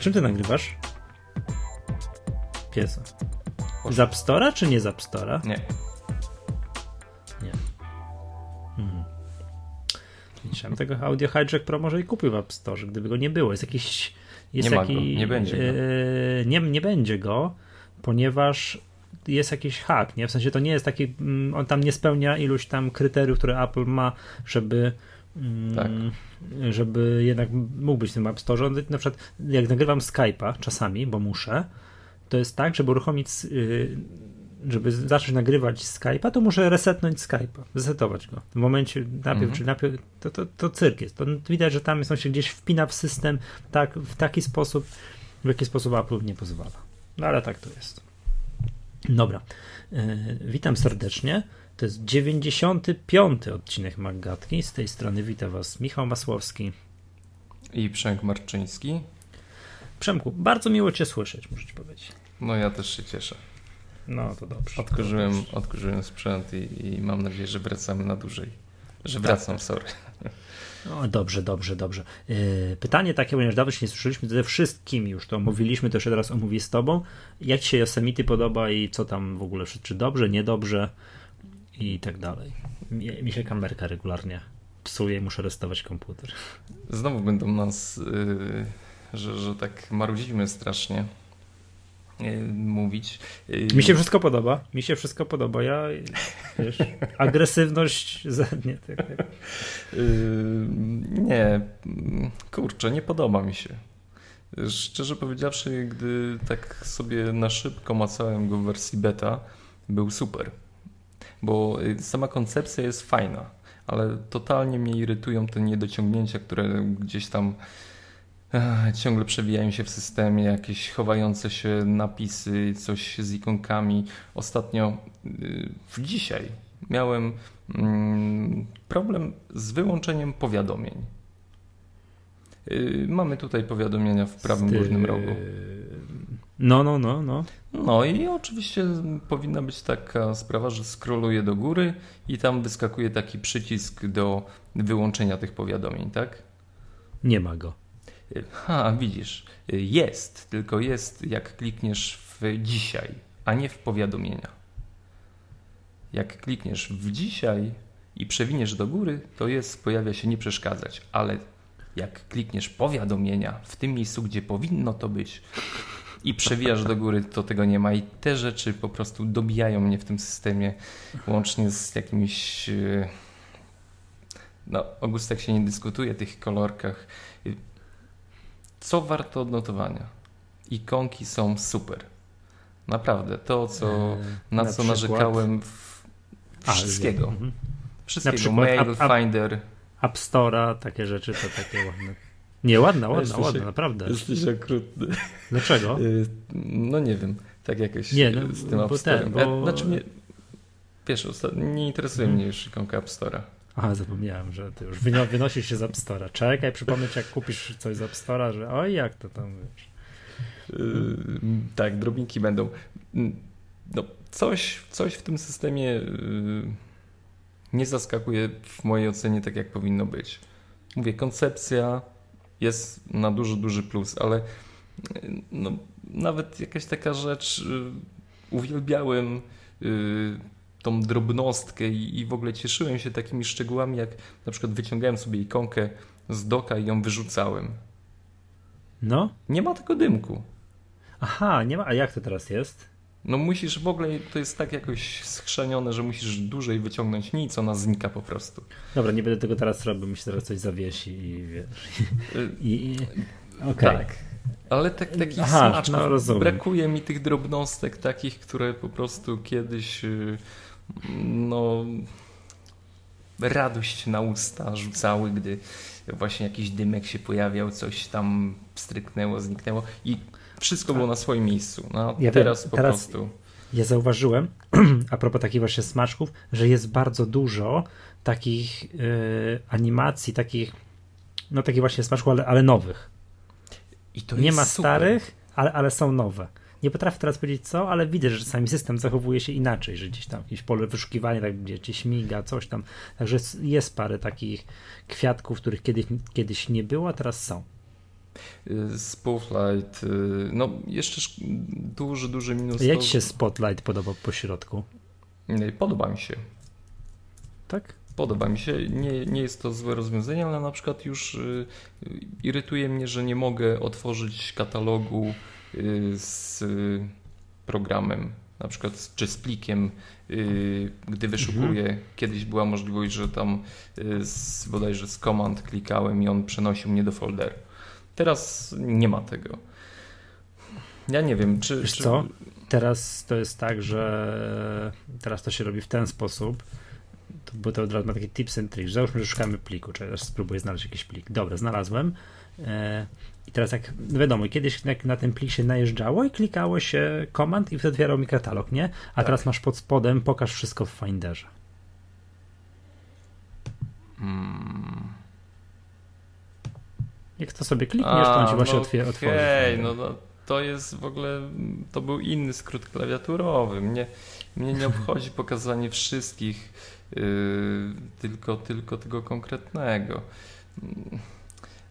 A czym ty nagrywasz? Piesa. Z App Store'a czy nie z App Store'a? Nie. Nie. Hmm. Myślałem tego Audio Hijack Pro może i kupił w App Store, gdyby go nie było. Jest jakiś... Jest Nie ma jaki, go, nie będzie go. e, nie, nie będzie go, ponieważ jest jakiś hack, nie? W sensie to nie jest taki, mm, on tam nie spełnia iluś tam kryteriów, które Apple ma, żeby Tak. żeby jednak mógł być w tym App Store. Na przykład jak nagrywam Skype'a czasami, bo muszę, to jest tak, żeby uruchomić y, żeby zacząć nagrywać Skype'a, to muszę resetnąć Skype'a, zresetować go. W momencie najpierw, Mhm. czyli najpierw to, to, to cyrk jest. To widać, że tam jest, on się gdzieś wpina w system tak, w taki sposób, w jaki sposób Apple nie pozwala. No ale tak to jest. Dobra. E, witam serdecznie. To jest 95. odcinek Maggatki. Z tej strony wita Was Michał Masłowski. I Przemk Marczyński. Przemku, bardzo miło Cię słyszeć, muszę Ci powiedzieć. No ja też się cieszę. No to dobrze. Odkurzyłem, Dobrze. odkurzyłem sprzęt i, i mam nadzieję, że wracamy na dłużej. Że Tak, wracam, tak. sorry. O, dobrze, dobrze, dobrze. Yy, pytanie takie, ponieważ dawno się nie słyszeliśmy ze wszystkim już to omówiliśmy, to jeszcze teraz omówię z tobą. Jak ci się Yosemite podoba i co tam w ogóle, czy dobrze, niedobrze i tak dalej. Mi, mi się kamerka regularnie psuje i muszę restować komputer. Znowu będą nas, yy, że, że tak marudzimy strasznie yy, mówić. Yy, Mi się wszystko podoba, mi się wszystko podoba. Ja, wiesz, agresywność, za- nie, tak, tak. Yy, nie, kurczę, nie podoba mi się. Szczerze powiedziawszy, gdy tak sobie na szybko macałem go w wersji beta, był super. Bo y, sama koncepcja jest fajna, ale totalnie mnie irytują te niedociągnięcia, które gdzieś tam ciągle przewijają się w systemie, jakieś chowające się napisy, coś z ikonkami. Ostatnio, y, w dzisiaj, miałem mm, problem z wyłączeniem powiadomień. Y, Mamy tutaj powiadomienia w prawym górnym rogu. No, no, no, no. No i oczywiście powinna być taka sprawa, że scrolluję do góry i tam wyskakuje taki przycisk do wyłączenia tych powiadomień, tak? Nie ma go. Ha, widzisz, jest, tylko jest jak klikniesz w dzisiaj, a nie w powiadomienia. Jak klikniesz w dzisiaj i przewiniesz do góry, to jest, pojawia się nie przeszkadzać, ale jak klikniesz powiadomienia w tym miejscu, gdzie powinno to być i przewijasz do góry, to tego nie ma i te rzeczy po prostu dobijają mnie w tym systemie, łącznie z jakimiś... y, No, o gustach się nie dyskutuje, tych kolorkach. Co warto odnotowania? Ikonki są super. Naprawdę, to co, Eee, na, na co przykład? narzekałem w A, wszystkiego. Mhm. Wszystkiego. przykład Mail, up- up- Finder. App Store'a, takie rzeczy to takie ładne. Nie, ładna, ładna, Jesteś- ładna, naprawdę. Jesteś okrutny. Dlaczego? Y, No nie wiem, tak jakoś Nie, no, z tym bo App Store'em. bo- Ja- Znaczy mnie, wiesz, nie interesuje Mhm. mnie już ikonka App Store'a. Aha, zapomniałem, że ty już wyno- wynosisz się z App Store'a. Czekaj, przypomnieć jak kupisz coś z App Store'a, że oj, jak to tam wiesz. Yy, tak, drobinki będą. No, coś, coś w tym systemie yy, nie zaskakuje w mojej ocenie tak, jak powinno być. Mówię, koncepcja jest na duży, duży plus, ale yy, no, nawet jakaś taka rzecz, yy, uwielbiałem yy, tą drobnostkę i w ogóle cieszyłem się takimi szczegółami, jak na przykład wyciągałem sobie ikonkę z doka i ją wyrzucałem. No? Nie ma tego dymku. Aha, nie ma. A jak to teraz jest? No musisz w ogóle, to jest tak jakoś schrzenione, że musisz dłużej wyciągnąć nic, ona znika po prostu. Dobra, nie będę tego teraz robił, mi się teraz coś zawiesi i wiesz. Y, I, i, Okej. Tak. Ale tak, takich Aha, smaczków, no rozumiem. brakuje mi tych drobnostek takich, które po prostu kiedyś y, no radość na usta rzucały, gdy właśnie jakiś dymek się pojawiał, coś tam stryknęło, zniknęło i wszystko było na swoim miejscu. No, Ja teraz wiem, po teraz- prostu. Ja zauważyłem, a propos takich właśnie smaczków, że jest bardzo dużo takich e, animacji, takich, no takich właśnie smaczków, ale, ale nowych. I to nie ma super. starych, ale, ale są nowe. Nie potrafię teraz powiedzieć co, ale widzę, że czasami system zachowuje się inaczej, że gdzieś tam jakieś pole wyszukiwania, tak gdzie, gdzie śmiga, coś tam. Także jest- jest parę takich kwiatków, których kiedyś, kiedyś nie było, a teraz są. Spotlight, no jeszcze duży, duży minus. Jak to... się Spotlight podoba po środku? Podoba mi się. Tak? Podoba mi się. Nie, nie jest to złe rozwiązanie, ale na przykład już irytuje mnie, że nie mogę otworzyć katalogu z programem na przykład czy z plikiem, yy, gdy wyszukuję. Mhm. Kiedyś była możliwość, że tam yy, z, bodajże z komand klikałem i on przenosił mnie do folderu. Teraz nie ma tego. Ja nie wiem, czy. Wiesz czy... co? Teraz to jest tak, że teraz to się robi w ten sposób, bo to od razu ma takie tips and tricks. Załóżmy, że szukamy pliku, czy teraz spróbuję znaleźć jakiś plik. Dobra, znalazłem. E, I teraz jak no wiadomo, kiedyś na ten plik się najeżdżało i klikało się komand i wtedy otwierał mi katalog, nie? A tak. teraz masz pod spodem pokaż wszystko w Finderze. Hmm. Jak to sobie klikniesz, to on ci właśnie no, otwiera. Okej, okay, no, no to jest w ogóle, to był inny skrót klawiaturowy. Mnie, mnie nie obchodzi pokazanie wszystkich, yy, tylko, tylko tego konkretnego.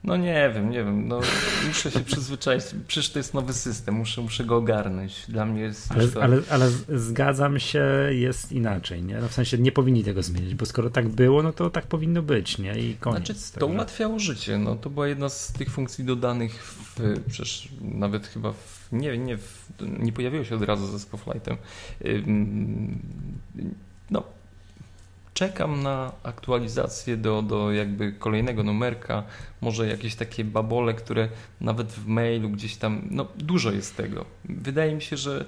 No nie wiem, nie wiem. No, muszę się przyzwyczaić. Przecież to jest nowy system, muszę, muszę go ogarnąć. Dla mnie jest. Ale, to... ale, ale zgadzam się, jest inaczej. Nie? No w sensie nie powinni tego zmienić, bo skoro tak było, no to tak powinno być. Nie? I koniec. Znaczy, to ułatwiało życie. No, to była jedna z tych funkcji dodanych w, przecież nawet chyba w, nie, nie, w, nie pojawiło się od razu ze Spotlightem. No, czekam na aktualizację do, do jakby kolejnego numerka, może jakieś takie babole, które nawet w mailu gdzieś tam, no dużo jest tego. Wydaje mi się, że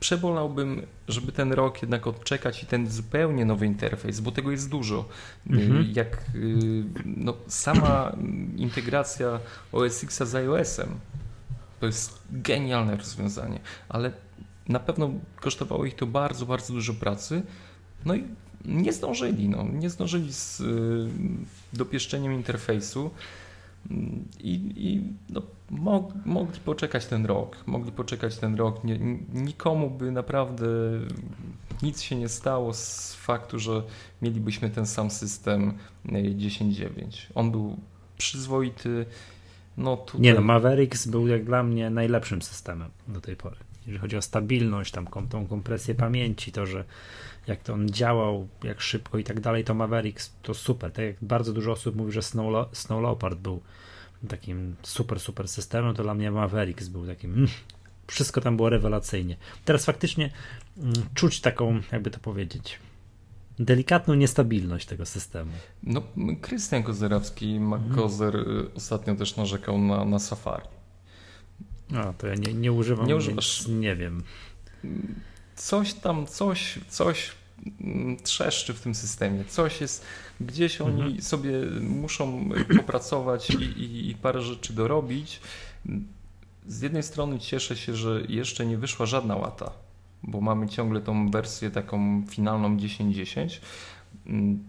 przebolałbym, żeby ten rok jednak odczekać i ten zupełnie nowy interfejs, bo tego jest dużo. Mhm. Jak y, no, sama integracja OS X z iOS-em, to jest genialne rozwiązanie, ale na pewno kosztowało ich to bardzo, bardzo dużo pracy, no i nie zdążyli, no, nie zdążyli z y, dopieszczeniem interfejsu i, i no, mog, mogli poczekać ten rok, mogli poczekać ten rok. Nie, nikomu by naprawdę nic się nie stało z faktu, że mielibyśmy ten sam system 10.9. On był przyzwoity. No tutaj... Nie no, Mavericks był jak dla mnie najlepszym systemem do tej pory. Jeżeli chodzi o stabilność, tam tą kompresję pamięci, to, że jak to on działał, jak szybko i tak dalej, to Mavericks to super. Tak jak bardzo dużo osób mówi, że Snow, Snow Leopard był takim super, super systemem, to dla mnie Mavericks był takim. Mm, wszystko tam było rewelacyjnie. Teraz faktycznie mm, czuć taką, jakby to powiedzieć, delikatną niestabilność tego systemu. No, Krystian Kozerowski, Kozer mhm. ostatnio też narzekał na, na Safari. No, to ja nie, nie używam, nie używasz. nie wiem coś tam, coś, coś mm, trzeszczy w tym systemie. Coś jest, gdzieś oni mhm. sobie muszą popracować i, i, i, parę rzeczy dorobić. Z jednej strony cieszę się, że jeszcze nie wyszła żadna łata, bo mamy ciągle tą wersję taką finalną 10.10.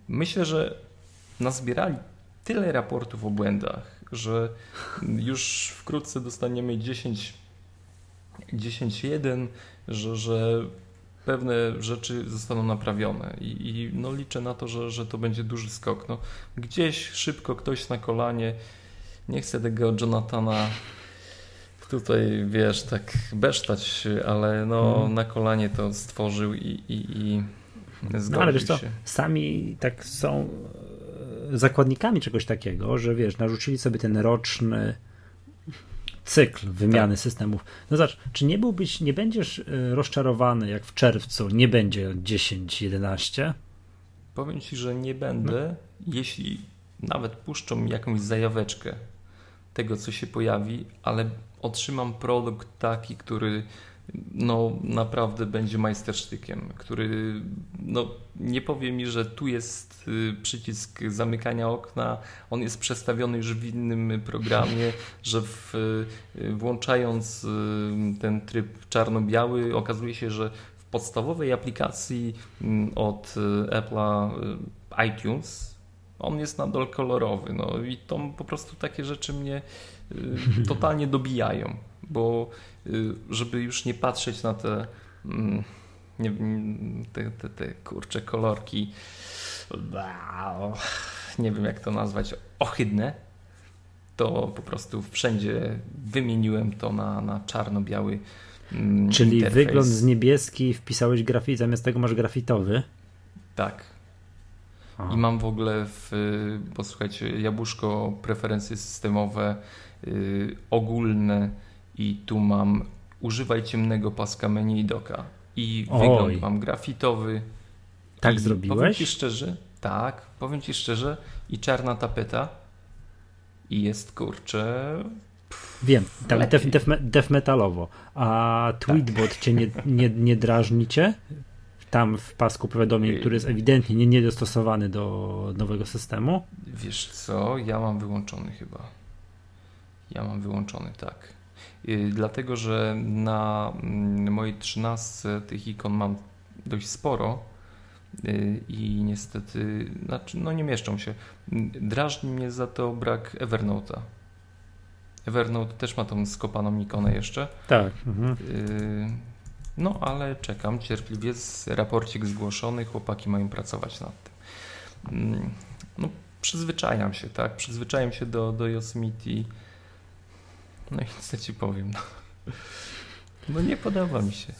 Myślę, że nazbierali tyle raportów o błędach, że już wkrótce dostaniemy 10 10.1, że, że pewne rzeczy zostaną naprawione i, i, no liczę na to, że, że to będzie duży skok. No, gdzieś szybko ktoś na kolanie, nie chcę tego Jonathana tutaj, wiesz, tak besztać, ale no hmm. na kolanie to stworzył i, i, i zgodził no, ale wiesz co, się. Sami tak są zakładnikami czegoś takiego, że wiesz, narzucili sobie ten roczny cykl wymiany tak. systemów. No zobacz, czy nie byłbyś, nie będziesz e, rozczarowany, jak w czerwcu nie będzie 10, 11? Powiem ci, że nie będę, no. jeśli nawet puszczą jakąś zajaweczkę tego, co się pojawi, ale otrzymam produkt taki, który no naprawdę będzie majstersztykiem, który no, nie powie mi, że tu jest y, przycisk zamykania okna, on jest przestawiony już w innym programie, że w, y, włączając y, ten tryb czarno-biały okazuje się, że w podstawowej aplikacji mm, od Apple'a iTunes on jest nadal kolorowy. No i to po prostu takie rzeczy mnie totalnie dobijają, bo Y, żeby już nie patrzeć na te, mm, nie, te, te, te kurcze kolorki, nie wiem jak to nazwać, ohydne, to po prostu wszędzie wymieniłem to na, na czarno-biały mm, Czyli wygląd z niebieski wpisałeś grafit, zamiast tego masz grafitowy. Tak. Aha. I mam w ogóle w, posłuchajcie, jabłuszko, preferencje systemowe, y, ogólne i tu mam używaj ciemnego paska menu i doka. I Oj. wygląd mam grafitowy. Tak I Powiem zrobiłeś? ci szczerze, tak, powiem ci szczerze i czarna tapeta i jest kurczę Wiem, tak def, def, def metalowo. A Tweetbot cię nie, nie, nie drażni cię? Tam w pasku powiadomień, Yy. który jest ewidentnie nie, niedostosowany do nowego systemu. Wiesz co, ja mam wyłączony chyba. Ja mam wyłączony, tak. Yy, dlatego, że na mm, mojej 13 tych ikon mam dość sporo yy, i niestety, znaczy, no nie mieszczą się. Drażni mnie za to brak Evernote'a. Evernote też ma tą skopaną ikonę jeszcze. Tak. Mhm. Yy, No, ale czekam cierpliwie. Z raporcik zgłoszony, chłopaki mają pracować nad tym. Mm, No, przyzwyczajam się, tak? Przyzwyczajam się do, do Yosemite. No i co ci powiem? No, no nie podoba mi się.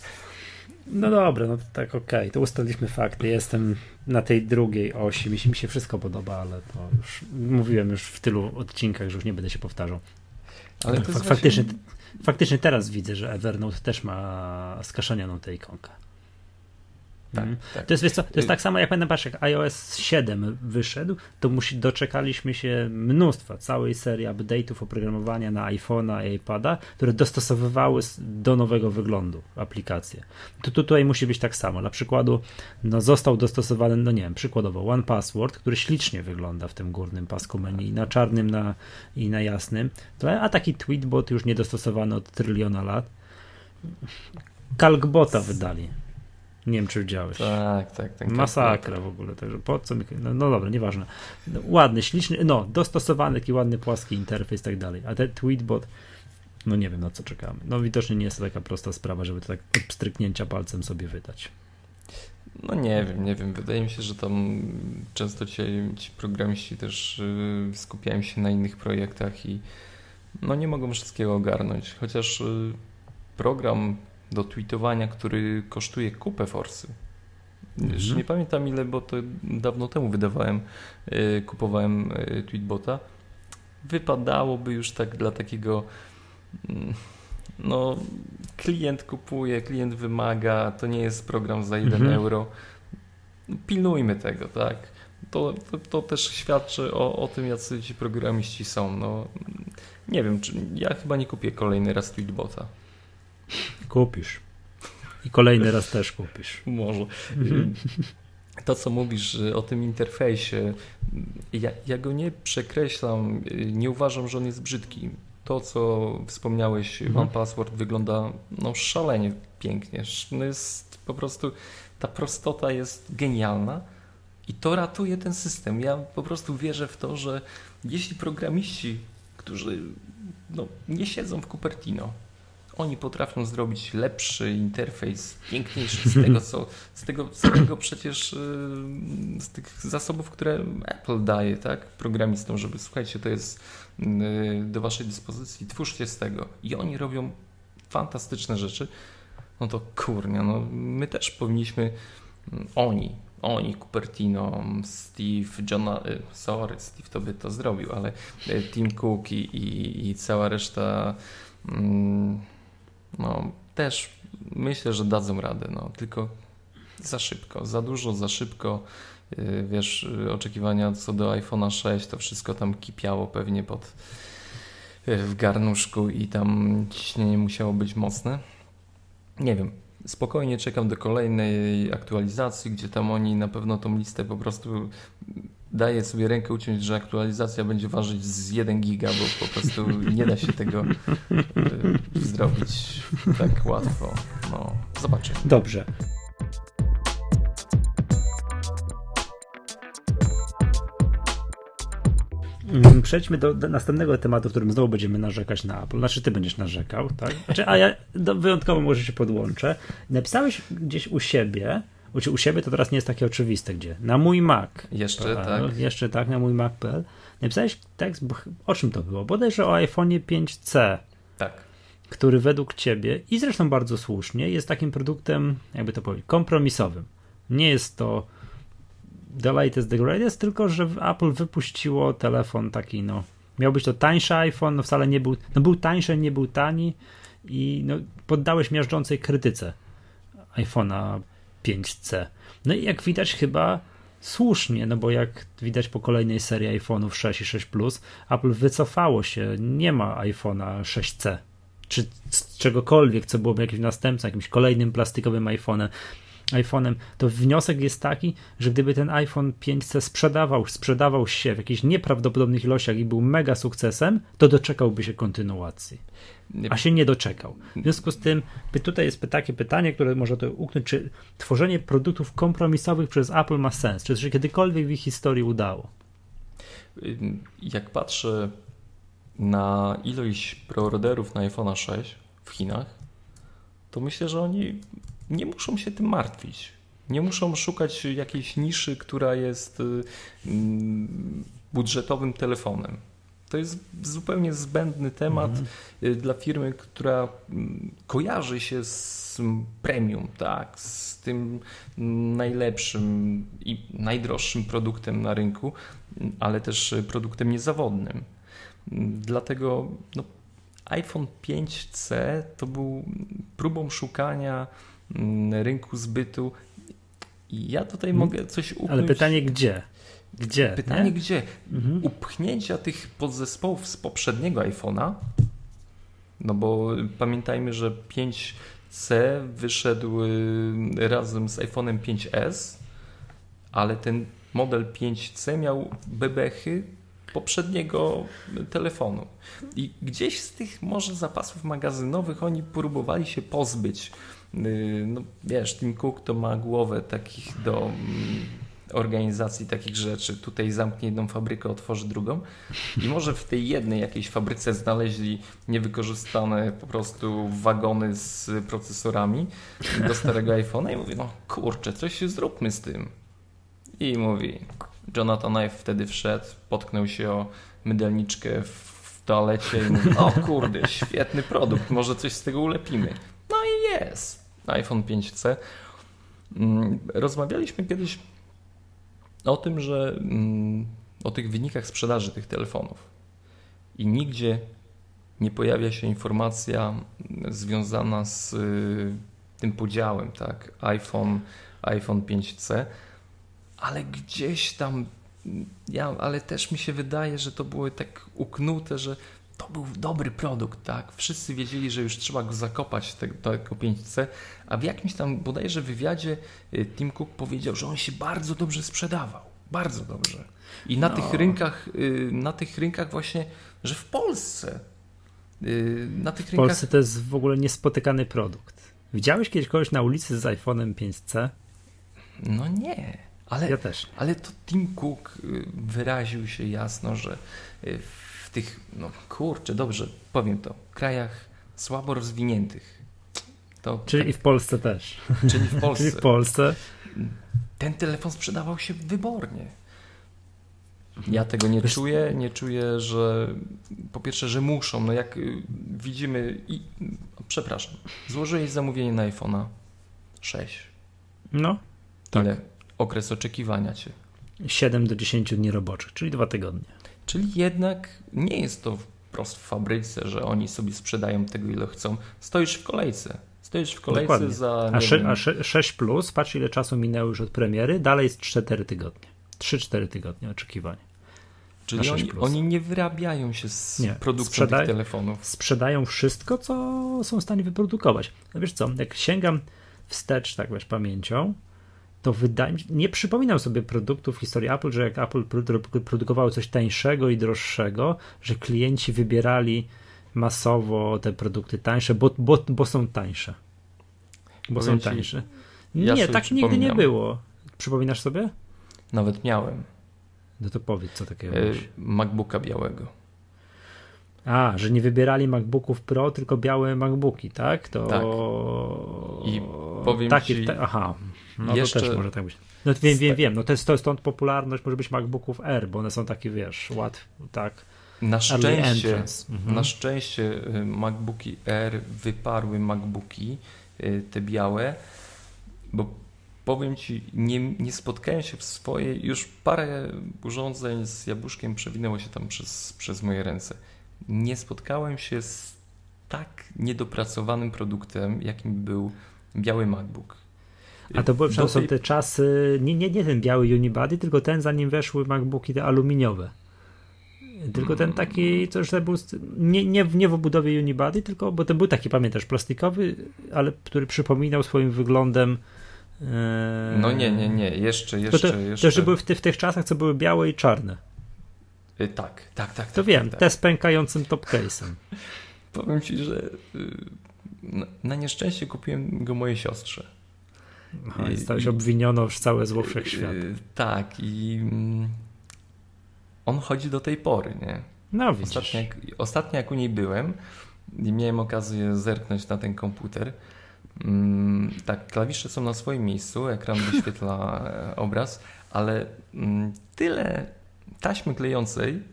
No dobra, no tak okej, to ustaliliśmy fakty. Jestem na tej drugiej osi, mi się, mi się wszystko podoba, ale to już mówiłem już w tylu odcinkach, że już nie będę się powtarzał. Ale Fak- faktycznie, właśnie- faktycznie teraz widzę, że Evernote też ma skaszanianą tę ikonkę. Tak, Mhm. tak. To jest, wiesz co, to jest Y- tak samo jak pamiętam, patrz, jak iOS 7 wyszedł, to musi, doczekaliśmy się mnóstwa, całej serii update'ów oprogramowania na iPhone'a i iPada, które dostosowywały do nowego wyglądu aplikacje. To tutaj musi być tak samo. Dla przykładu, no został dostosowany, no nie wiem, przykładowo One Password, który ślicznie wygląda w tym górnym pasku menu, na czarnym na, i na jasnym, to, a taki tweetbot już niedostosowany od tryliona lat. Calcbota wydali. Nie wiem, czy widziałeś. Tak, tak. Ten Masakra w ogóle, także po co mi... No, no dobra, nieważne. No, ładny, śliczny, no, dostosowany, taki ładny, płaski interfejs i tak dalej. A ten tweetbot, no nie wiem na co czekamy. No widocznie nie jest to taka prosta sprawa, żeby to tak od pstryknięcia palcem sobie wydać. No nie wiem, nie wiem. Wydaje mi się, że tam często ci, ci programiści też y, skupiają się na innych projektach i no nie mogą wszystkiego ogarnąć. Chociaż y, program do tweetowania, który kosztuje kupę forsy. Mhm. nie pamiętam ile, bo to dawno temu wydawałem, y, kupowałem y, tweetbota. Wypadałoby już tak dla takiego mm, no klient kupuje, klient wymaga, to nie jest program za 1 Mhm. euro. Pilnujmy tego, tak. To, to, to też świadczy o, o tym, jacy ci programiści są. No, nie wiem, czy ja chyba nie kupię kolejny raz tweetbota. Kupisz. I kolejny raz też kupisz. Może. To, co mówisz y, o tym interfejsie, ja, ja go nie przekreślam, y, nie uważam, że on jest brzydki. To, co wspomniałeś, Mhm. One Password wygląda no, szalenie pięknie. No jest po prostu, ta prostota jest genialna i to ratuje ten system. Ja po prostu wierzę w to, że jeśli programiści, którzy no, nie siedzą w Cupertino, oni potrafią zrobić lepszy interfejs, piękniejszy z tego, co, z tego całego przecież yy, z tych zasobów, które Apple daje, tak, programistom, żeby słuchajcie, to jest yy, do waszej dyspozycji, twórzcie z tego. I oni robią fantastyczne rzeczy. No to kurnia, no my też powinniśmy, mm, oni, oni, Cupertino, Steve, Johna, y, sorry, Steve to by to zrobił, ale y, Tim Cook i, i, i cała reszta mm, no też myślę, że dadzą radę, no tylko za szybko, za dużo, za szybko. Y, Wiesz, y, oczekiwania co do iPhone'a 6, to wszystko tam kipiało pewnie pod y, w garnuszku i tam ciśnienie musiało być mocne. Nie wiem, spokojnie czekam do kolejnej aktualizacji, gdzie tam oni na pewno tą listę po prostu daję sobie rękę uciąć, że aktualizacja będzie ważyć z 1 giga, bo po prostu nie da się tego y, zrobić tak łatwo. No, zobaczymy. Dobrze. Mm, Przejdźmy do, następnego tematu, w którym znowu będziemy narzekać na Apple. Znaczy, ty będziesz narzekał, tak? Znaczy, a ja wyjątkowo może się podłączę. Napisałeś gdzieś u siebie u, u siebie to teraz nie jest takie oczywiste, gdzie? Na mój Mac. Jeszcze tak. Jeszcze tak, na mój Mac.pl. Napisałeś tekst, bo, o czym to było? Bodajże o iPhone'ie 5C. Tak. Który według ciebie, i zresztą bardzo słusznie, jest takim produktem, jakby to powiedzieć, kompromisowym. Nie jest to the latest, the greatest, tylko że Apple wypuściło telefon taki, no, miał być to tańszy iPhone, no wcale nie był, no był tańszy, nie był tani i no, poddałeś miażdżącej krytyce iPhone'a 5C. No i jak widać chyba słusznie, no bo jak widać po kolejnej serii iPhone'ów 6 i 6 Plus, Apple wycofało się, nie ma iPhone'a 6C czy czegokolwiek, co byłoby jakimś następcą, jakimś kolejnym plastikowym iPhone'em iPhone'em, to wniosek jest taki, że gdyby ten iPhone 5C sprzedawał, sprzedawał się w jakichś nieprawdopodobnych ilościach i był mega sukcesem, to doczekałby się kontynuacji. A się nie doczekał. W związku z tym tutaj jest takie pytanie, które może to uknąć, czy tworzenie produktów kompromisowych przez Apple ma sens? Czy to się kiedykolwiek w ich historii udało? Jak patrzę na ilość preorderów na iPhone 6 w Chinach, to myślę, że oni nie muszą się tym martwić. Nie muszą szukać jakiejś niszy, która jest y, mm, budżetowym telefonem. To jest zupełnie zbędny temat mhm. dla firmy, która mm, kojarzy się z premium, tak, z tym najlepszym i najdroższym produktem na rynku, ale też produktem niezawodnym. Dlatego no, iPhone 5C to był próbą szukania rynku zbytu. Ja tutaj hmm. mogę coś upchnąć. Ale pytanie gdzie? Gdzie? Pytanie nie? gdzie? Mhm. Upchnięcia tych podzespołów z poprzedniego iPhone'a, no bo pamiętajmy, że 5C wyszedł y, razem z iPhone'em 5S, ale ten model 5C miał bebechy poprzedniego telefonu. I gdzieś z tych może zapasów magazynowych oni próbowali się pozbyć Y, no wiesz, Tim Cook to ma głowę takich do mm, organizacji takich rzeczy. Tutaj zamknie jedną fabrykę, otworzy drugą i może w tej jednej jakiejś fabryce znaleźli niewykorzystane po prostu wagony z procesorami do starego iPhone'a i mówi, no kurczę, coś zróbmy z tym. I mówi, Jonathan Ive wtedy wszedł, potknął się o mydelniczkę w toalecie i mówi, o kurde, świetny produkt, może coś z tego ulepimy. No i jest iPhone 5C. Mm, rozmawialiśmy kiedyś o tym, że mm, o tych wynikach sprzedaży tych telefonów. I nigdzie nie pojawia się informacja związana z y, tym podziałem, tak? iPhone, iPhone 5C, ale gdzieś tam, ja, ale też mi się wydaje, że to było tak uknute, że to był dobry produkt, tak? Wszyscy wiedzieli, że już trzeba go zakopać, tego, tego 5C, a w jakimś tam bodajże wywiadzie y, Tim Cook powiedział, że on się bardzo dobrze sprzedawał. Bardzo dobrze. I na no. tych rynkach, y, na tych rynkach właśnie, że w Polsce y, na tych w rynkach... Polsce to jest w ogóle niespotykany produkt. Widziałeś kiedyś kogoś na ulicy z iPhone'em 5C? No nie. Ale, ja też. Ale to Tim Cook wyraził się jasno, że w tych, no kurczę, dobrze, powiem to, krajach słabo rozwiniętych. To czyli tak, i w Polsce też. Czyli w Polsce. czyli w Polsce. Ten telefon sprzedawał się wybornie. Ja tego nie czuję, nie czuję, że po pierwsze, że muszą. No jak y, widzimy i przepraszam, złożyłeś zamówienie na iPhone'a 6. No. Tak. Ile okres oczekiwania cię? 7 do 10 dni roboczych, czyli dwa tygodnie. Czyli jednak nie jest to wprost w fabryce, że oni sobie sprzedają tego, ile chcą. Stoisz w kolejce. Stoisz w kolejce Dokładnie. za. A, sze, a 6 plus, patrz ile czasu minęło już od premiery, dalej jest 4 tygodnie. 3-4 tygodnie oczekiwania. Czyli oni, oni, nie wyrabiają się z nie, tych telefonów. Sprzedają wszystko, co są w stanie wyprodukować. No wiesz co, jak sięgam wstecz, tak wiesz, pamięcią, to wydaje mi się, nie przypominam sobie produktów w historii Apple, że jak Apple produkowało coś tańszego i droższego, że klienci wybierali masowo te produkty tańsze, bo, bo, bo są tańsze. Bo Powiem są tańsze. nie, tak nigdy nie było. Przypominasz sobie? Nawet miałem. No to powiedz, co takiego e, MacBooka białego. A, że nie wybierali MacBooków Pro, tylko białe MacBooki, tak? To... Tak. I powiem takie, ci... Ta, aha, no jeszcze... to też może tak być. No wiem, wiem, wiem. No to jest, to stąd popularność może być MacBooków R, bo one są takie, wiesz, łatwe, tak. Na szczęście, mhm. na szczęście y, MacBooki R wyparły MacBooki, y, te białe, bo powiem Ci, nie, nie spotkałem się w swojej, już parę urządzeń z jabłuszkiem przewinęło się tam przez, przez moje ręce. Nie spotkałem się z tak niedopracowanym produktem, jakim był biały MacBook. A to były, tej... są te czasy, nie, nie, nie ten biały Unibody, tylko ten zanim weszły MacBooki te aluminiowe. Tylko ten taki, to już był nie, nie, nie w obudowie Unibody, tylko, bo ten był taki, pamiętasz, plastikowy, ale który przypominał swoim wyglądem Eee... No nie, nie, nie, jeszcze, jeszcze, to, jeszcze. To, że były w, ty, w, tych czasach, co były białe i czarne. Yy, tak, tak, tak. To tak, wiem, tak, tak. te z pękającym topcase'em. Powiem ci, że yy, na, nieszczęście kupiłem go mojej siostrze. Aha, I stałeś obwiniono już całe zło wszechświat. Yy, tak, i mm, on chodzi do tej pory, nie? No widzisz. Ostatnio jak, ostatnio jak u niej byłem i miałem okazję zerknąć na ten komputer, Mm, tak, klawisze są na swoim miejscu, ekran wyświetla e, obraz, ale mm, tyle taśmy klejącej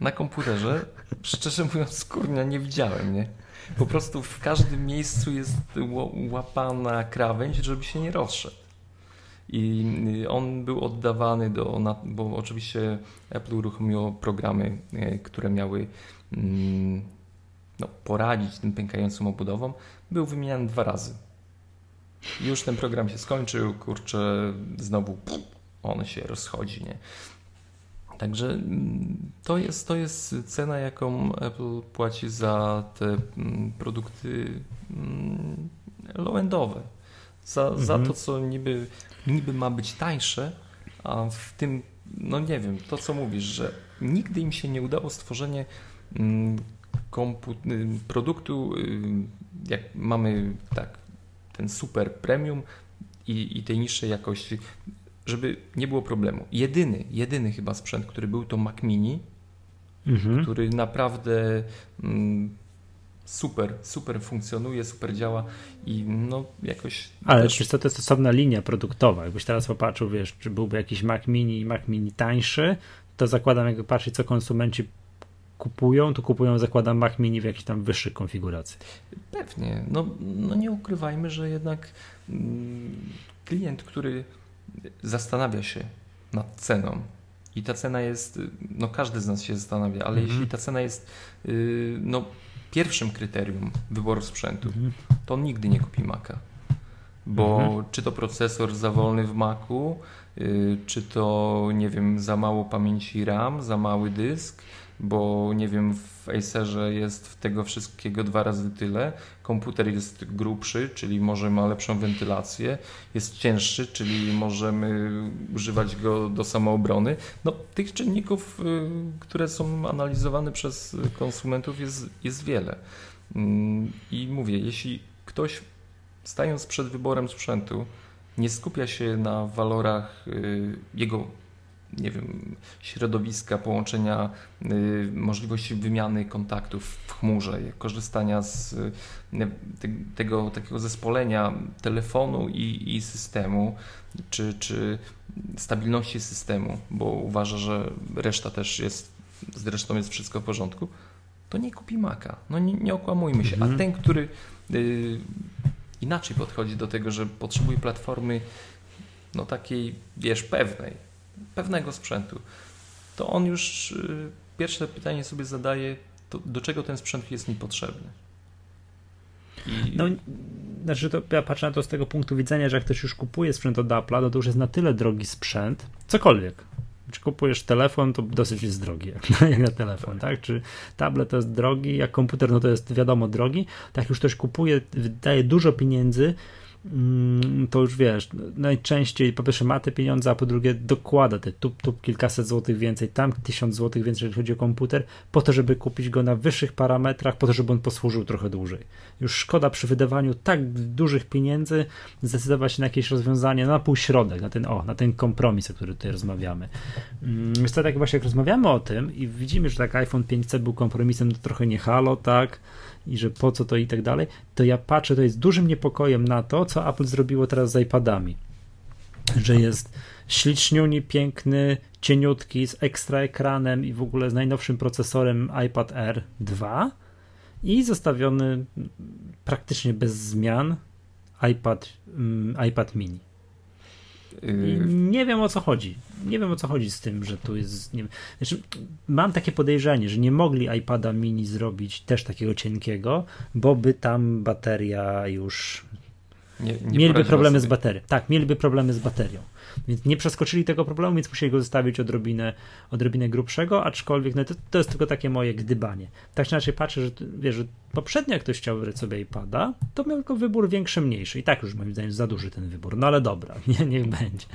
na komputerze, szczerze mówiąc, skórnia nie widziałem, nie? Po prostu w każdym miejscu jest łapana krawędź, żeby się nie rozszedł. I y, on był oddawany do, bo oczywiście Apple uruchomiło programy, e, które miały mm, no, poradzić tym pękającym obudowom, był wymieniany dwa razy już ten program się skończył, kurczę, znowu on się rozchodzi, nie? Także mm, to jest, to jest cena, jaką Apple płaci za te mm, produkty mm, low-endowe. Za, mhm. za to, co niby, niby ma być tańsze, a w tym, no nie wiem, to co mówisz, że nigdy im się nie udało stworzenie produktu, jak mamy tak ten super premium i, i tej niższej jakości, żeby nie było problemu. Jedyny, jedyny chyba sprzęt, który był to Mac Mini, mhm. który naprawdę mm, super, super funkcjonuje, super działa i no jakoś... Ale też... to, jest osobna linia produktowa. Jakbyś teraz popatrzył, wiesz, czy byłby jakiś Mac Mini i Mac Mini tańszy, to zakładam, jakby patrzeć, co konsumenci kupują, to kupują, zakładam, Mac Mini w jakiejś tam wyższej konfiguracji. Pewnie. No, no nie ukrywajmy, że jednak mm, klient, który zastanawia się nad ceną i ta cena jest, no każdy z nas się zastanawia, ale mhm. jeśli ta cena jest y, no, pierwszym kryterium wyboru sprzętu, mhm. to on nigdy nie kupi Maca. Bo mhm. czy to procesor za wolny w Macu, y, czy to, nie wiem, za mało pamięci RAM, za mały dysk, bo nie wiem, w Acerze jest tego wszystkiego dwa razy tyle. Komputer jest grubszy, czyli może ma lepszą wentylację, jest cięższy, czyli możemy używać go do samoobrony. No, tych czynników, y, które są analizowane przez konsumentów jest, jest wiele. Mm, I mówię, jeśli ktoś stając przed wyborem sprzętu nie skupia się na walorach y, jego nie wiem, środowiska, połączenia, y, możliwości wymiany kontaktów w chmurze, korzystania z y, te, tego takiego zespolenia telefonu i, i systemu, czy, czy stabilności systemu, bo uważa, że reszta też jest, zresztą jest wszystko w porządku, to nie kupi Maca. No nie, nie okłamujmy się. Mhm. A ten, który y, inaczej podchodzi do tego, że potrzebuje platformy no takiej, wiesz, pewnej, pewnego sprzętu, to on już y, pierwsze pytanie sobie zadaje, do czego ten sprzęt jest mi potrzebny. I... No, znaczy to ja patrzę na to z tego punktu widzenia, że jak ktoś już kupuje sprzęt od Apple'a, to, to już jest na tyle drogi sprzęt, cokolwiek. Czy kupujesz telefon, to dosyć jest drogi, jak na, telefon, tak. Czy tablet to jest drogi, jak komputer, no to jest wiadomo drogi. Tak już ktoś kupuje, wydaje dużo pieniędzy, to już wiesz, najczęściej po pierwsze ma te pieniądze, a po drugie dokłada te tup, tup kilkaset złotych więcej, tam tysiąc złotych więcej, jeżeli chodzi o komputer, po to, żeby kupić go na wyższych parametrach, po to, żeby on posłużył trochę dłużej. Już szkoda przy wydawaniu tak dużych pieniędzy zdecydować się na jakieś rozwiązanie na półśrodek, na ten, o, na ten kompromis, o którym tutaj rozmawiamy. Mm, więc tak właśnie jak rozmawiamy o tym i widzimy, że tak iPhone 5C był kompromisem, to trochę nie halo, tak, i że po co to i tak dalej, to ja patrzę, to jest dużym niepokojem na to, co Apple zrobiło teraz z iPadami. Że jest śliczniuni, piękny, cieniutki, z ekstra ekranem i w ogóle z najnowszym procesorem iPad Air 2 i zostawiony praktycznie bez zmian iPad, um, iPad mini. I nie wiem o co chodzi. Nie wiem o co chodzi z tym, że tu jest. Nie, znaczy, mam takie podejrzenie, że nie mogli iPada mini zrobić też takiego cienkiego, bo by tam bateria już. Nie, nie mieliby problemy sobie. z baterią. Tak, mieliby problemy z baterią. Więc nie przeskoczyli tego problemu, więc musieli go zostawić odrobinę, odrobinę grubszego, aczkolwiek no to, to jest tylko takie moje gdybanie. Tak czy inaczej patrzę, że wiesz, że poprzednio jak ktoś chciał sobie iPada, to miał tylko wybór większy, mniejszy. I tak już moim zdaniem za duży ten wybór. No ale dobra, nie, niech będzie.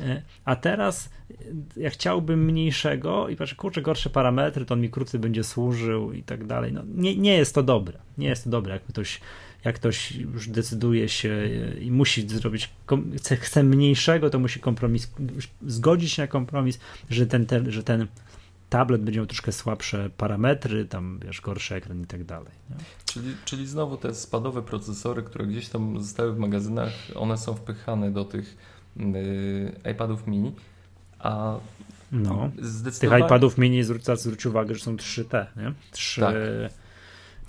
E, a teraz e, ja chciałbym mniejszego i patrzę, kurczę, gorsze parametry, to on mi krócej będzie służył i tak dalej. No, nie, nie jest to dobre. Nie jest to dobre, jak ktoś jak ktoś już decyduje się i musi zrobić, chce, chce mniejszego, to musi kompromis, zgodzić się na kompromis, że ten, ten, że ten tablet będzie miał troszkę słabsze parametry, tam wiesz, gorszy ekran i tak dalej. Czyli, czyli znowu te spadowe procesory, które gdzieś tam zostały w magazynach, one są wpychane do tych yy, iPadów mini, a no, zdecydowanie... tych iPadów mini zwróć, zwróć uwagę, że są 3T, nie? 3, tak.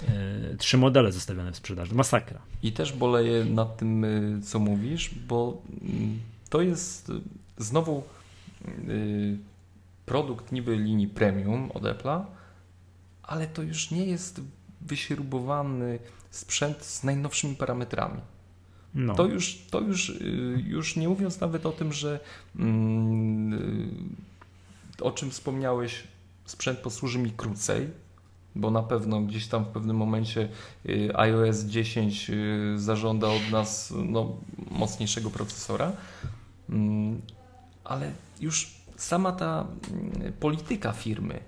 E, trzy modele zostawione w sprzedaży. Masakra. I też boleję nad tym, e, co mówisz, bo mm, to jest znowu e, produkt niby linii premium od Apple'a, ale to już nie jest wyśrubowany sprzęt z najnowszymi parametrami. No. To, już, to już, już nie mówiąc nawet o tym, że mm, o czym wspomniałeś, sprzęt posłuży mi krócej, bo na pewno gdzieś tam w pewnym momencie y, iOS 10 y, zażąda od nas no, mocniejszego procesora, mm, ale już sama ta mm, polityka firmy,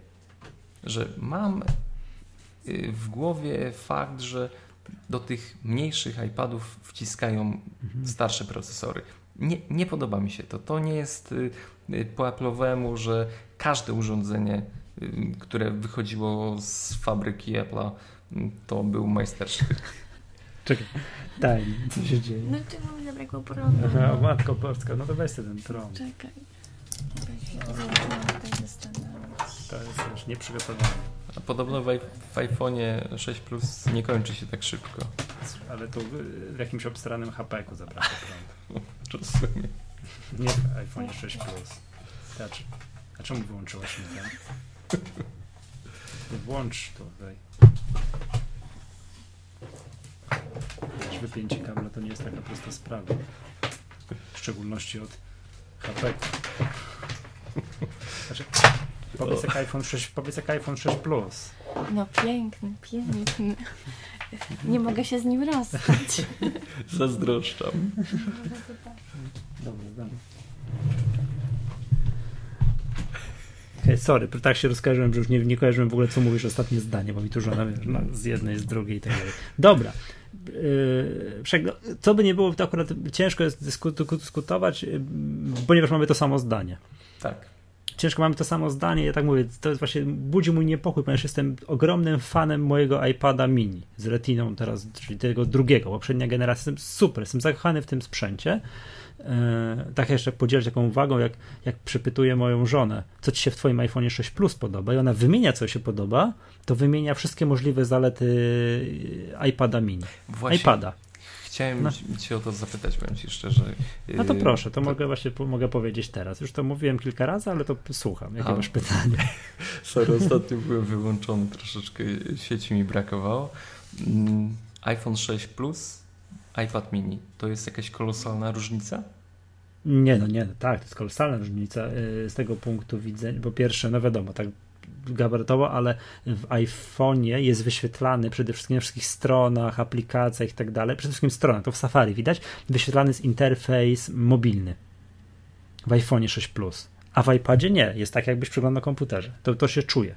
że mam y, w głowie fakt, że do tych mniejszych iPadów wciskają mhm. starsze procesory. Nie, nie podoba mi się to. To nie jest po Apple'owemu, że każde urządzenie które wychodziło z fabryki Apple'a, y, to był majstersztyk. Czekaj, daj, co się dzieje? No ty mamy zabrakło prądu. Aha, Matko Polska, no to weź ten tron. Czekaj. To jest już nieprzygotowane. A podobno w, w iPhone'ie 6 Plus nie kończy się tak szybko. Ale to w jakimś obstranym HP-ku zabrakło prądu. Rozumiem. Nie w iPhone'ie 6 Plus. Znaczy, a czemu wyłączyłaś mi ten? Włącz to, daj. Wypięcie kabla to nie jest taka prosta sprawa. W szczególności od HP. Znaczy, powiedz jak iPhone 6, powiedz jak iPhone 6 Plus. No piękny, piękny. Nie mogę się z nim rozstać. Zazdroszczam. Dobra, dobra. Sorry, tak się rozkojarzyłem, że już nie, nie kojarzyłem w ogóle, co mówisz ostatnie zdanie, bo mi tu żona wiesz, no, z jednej, z drugiej i tak dalej. Dobra. Yy, co by nie było, to akurat ciężko jest dyskutować, yy, ponieważ mamy to samo zdanie. Tak. Ciężko mamy to samo zdanie, ja tak mówię, to jest właśnie, budzi mój niepokój, ponieważ jestem ogromnym fanem mojego iPada mini z retiną teraz, czyli tego drugiego, poprzednia generacja, jestem super, jestem zakochany w tym sprzęcie, tak jeszcze podzielić taką uwagą, jak, jak przypytuję moją żonę, co ci się w twoim iPhone 6 Plus podoba i ona wymienia, co się podoba, to wymienia wszystkie możliwe zalety iPada mini. Właśnie. iPada. Chciałem no. cię o to zapytać, powiem ci szczerze. No to proszę, to, to, mogę właśnie mogę powiedzieć teraz. Już to mówiłem kilka razy, ale to słucham. Jakie A. masz pytanie? Sorry, ostatnio byłem wyłączony, troszeczkę sieci mi brakowało. Mm, iPhone 6 Plus iPad mini, to jest jakaś kolosalna różnica? Nie, no nie, tak, to jest kolosalna różnica y, z tego punktu widzenia. Po pierwsze, no wiadomo, tak gabarytowo, ale w iPhone'ie jest wyświetlany przede wszystkim na wszystkich stronach, aplikacjach i tak dalej, przede wszystkim stronach, to w Safari widać, wyświetlany jest interfejs mobilny w iPhone'ie 6 Plus, a w iPadzie nie, jest tak jakbyś przeglądał na komputerze, to, to się czuje.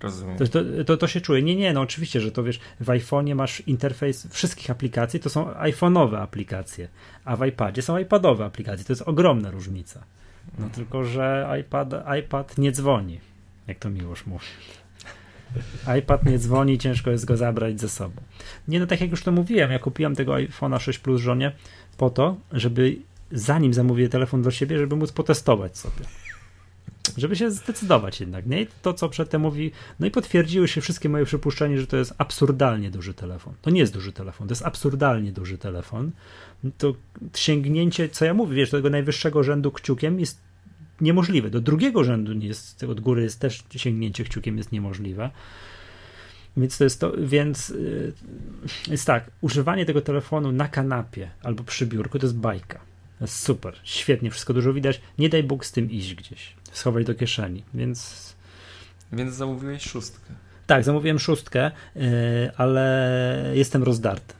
Rozumiem. To, to, to, to, się czuje. Nie, nie, no oczywiście, że to wiesz, w iPhone'ie masz interfejs wszystkich aplikacji, to są iPhone'owe aplikacje, a w iPadzie są iPadowe aplikacje. To jest ogromna różnica. No mhm. tylko, że iPad, iPad nie dzwoni, jak to Miłosz mówi. iPad nie dzwoni, ciężko jest go zabrać ze sobą. Nie, no tak jak już to mówiłem, ja kupiłem tego iPhone'a 6 Plus żonie po to, żeby zanim zamówię telefon do siebie, żeby móc potestować sobie żeby się zdecydować jednak, nie? to, co przedtem mówi, no i potwierdziły się wszystkie moje przypuszczenia, że to jest absurdalnie duży telefon. To nie jest duży telefon, to jest absurdalnie duży telefon. To sięgnięcie, co ja mówię, wiesz, do tego najwyższego rzędu kciukiem jest niemożliwe. Do drugiego rzędu nie jest, od góry jest też sięgnięcie kciukiem jest niemożliwe. Więc to jest to, więc yy, jest tak, używanie tego telefonu na kanapie albo przy biurku to jest bajka. Super, świetnie, wszystko dużo widać. Nie daj Bóg z tym iść gdzieś schować do kieszeni, więc... Więc zamówiłeś szóstkę. Tak, zamówiłem szóstkę, yy, ale jestem rozdarty.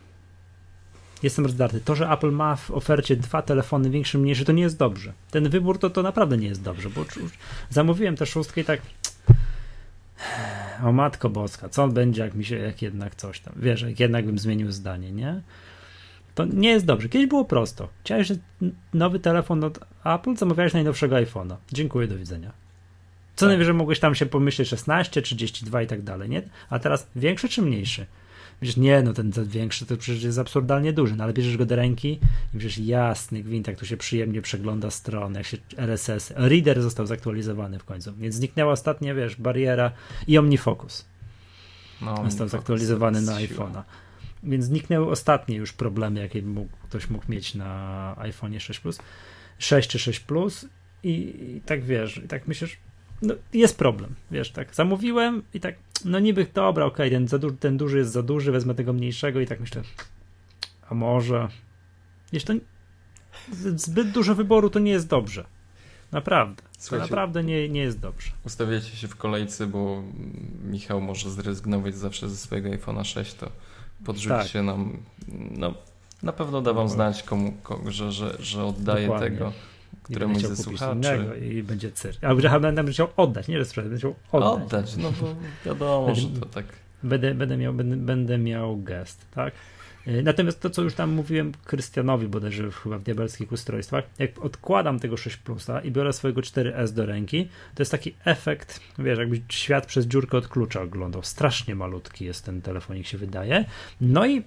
Jestem rozdarty. To, że Apple ma w ofercie dwa telefony, większy, mniejszy, to nie jest dobrze. Ten wybór to, to naprawdę nie jest dobrze, bo zamówiłem tę szóstkę i tak o matko boska, co będzie, jak mi się, jak jednak coś tam, wiesz, jak jednak bym zmienił zdanie, nie? To nie jest dobrze. Kiedyś było prosto. Chciałeś nowy telefon od Apple, zamawiałeś najnowszego iPhone'a. Dziękuję, do widzenia. Co tak. najwyżej mogłeś tam się pomyśleć 16, 32 i tak dalej, nie? A teraz większy czy mniejszy? Wiesz, nie, no ten, ten większy to przecież jest absurdalnie duży, no ale bierzesz go do ręki i wiesz, jasny gwint, jak tu się przyjemnie przegląda strony, jak się RSS, reader został zaktualizowany w końcu, więc zniknęła ostatnia, wiesz, bariera i OmniFocus. No, został zaktualizowany na iPhone'a. Więc zniknęły ostatnie już problemy, jakie mógł, ktoś mógł mieć na iPhone 6 Plus, 6 czy 6 Plus i, i tak wiesz, i tak myślisz, no jest problem, wiesz, tak zamówiłem i tak, no niby dobra, okej, okay, ten, du- ten duży jest za duży, wezmę tego mniejszego i tak myślę, a może, wiesz, to zbyt dużo wyboru to nie jest dobrze. Naprawdę. to naprawdę nie, nie jest dobrze. Ustawiacie się w kolejce, bo Michał może zrezygnować zawsze ze swojego iPhone'a 6, to podrzućcie tak. nam. No, na pewno da wam no. znać, komu, komu, że, że, że oddaje Dokładnie. tego któremuś ze słuchaczy. I będzie cyrk. Albo że będę chciał oddać, nie że sprzedać, będę chciał oddać. Oddać, no bo wiadomo, że to tak. Będę, będę, miał, będę, będę miał gest, tak? Y, natomiast to, co już tam mówiłem Krystianowi bodajże chyba w diabelskich ustrojstwach, jak odkładam tego 6 Plusa i biorę swojego 4S do ręki, to jest taki efekt, wiesz, jakby świat przez dziurkę od klucza oglądał. Strasznie malutki jest ten telefonik, się wydaje. No i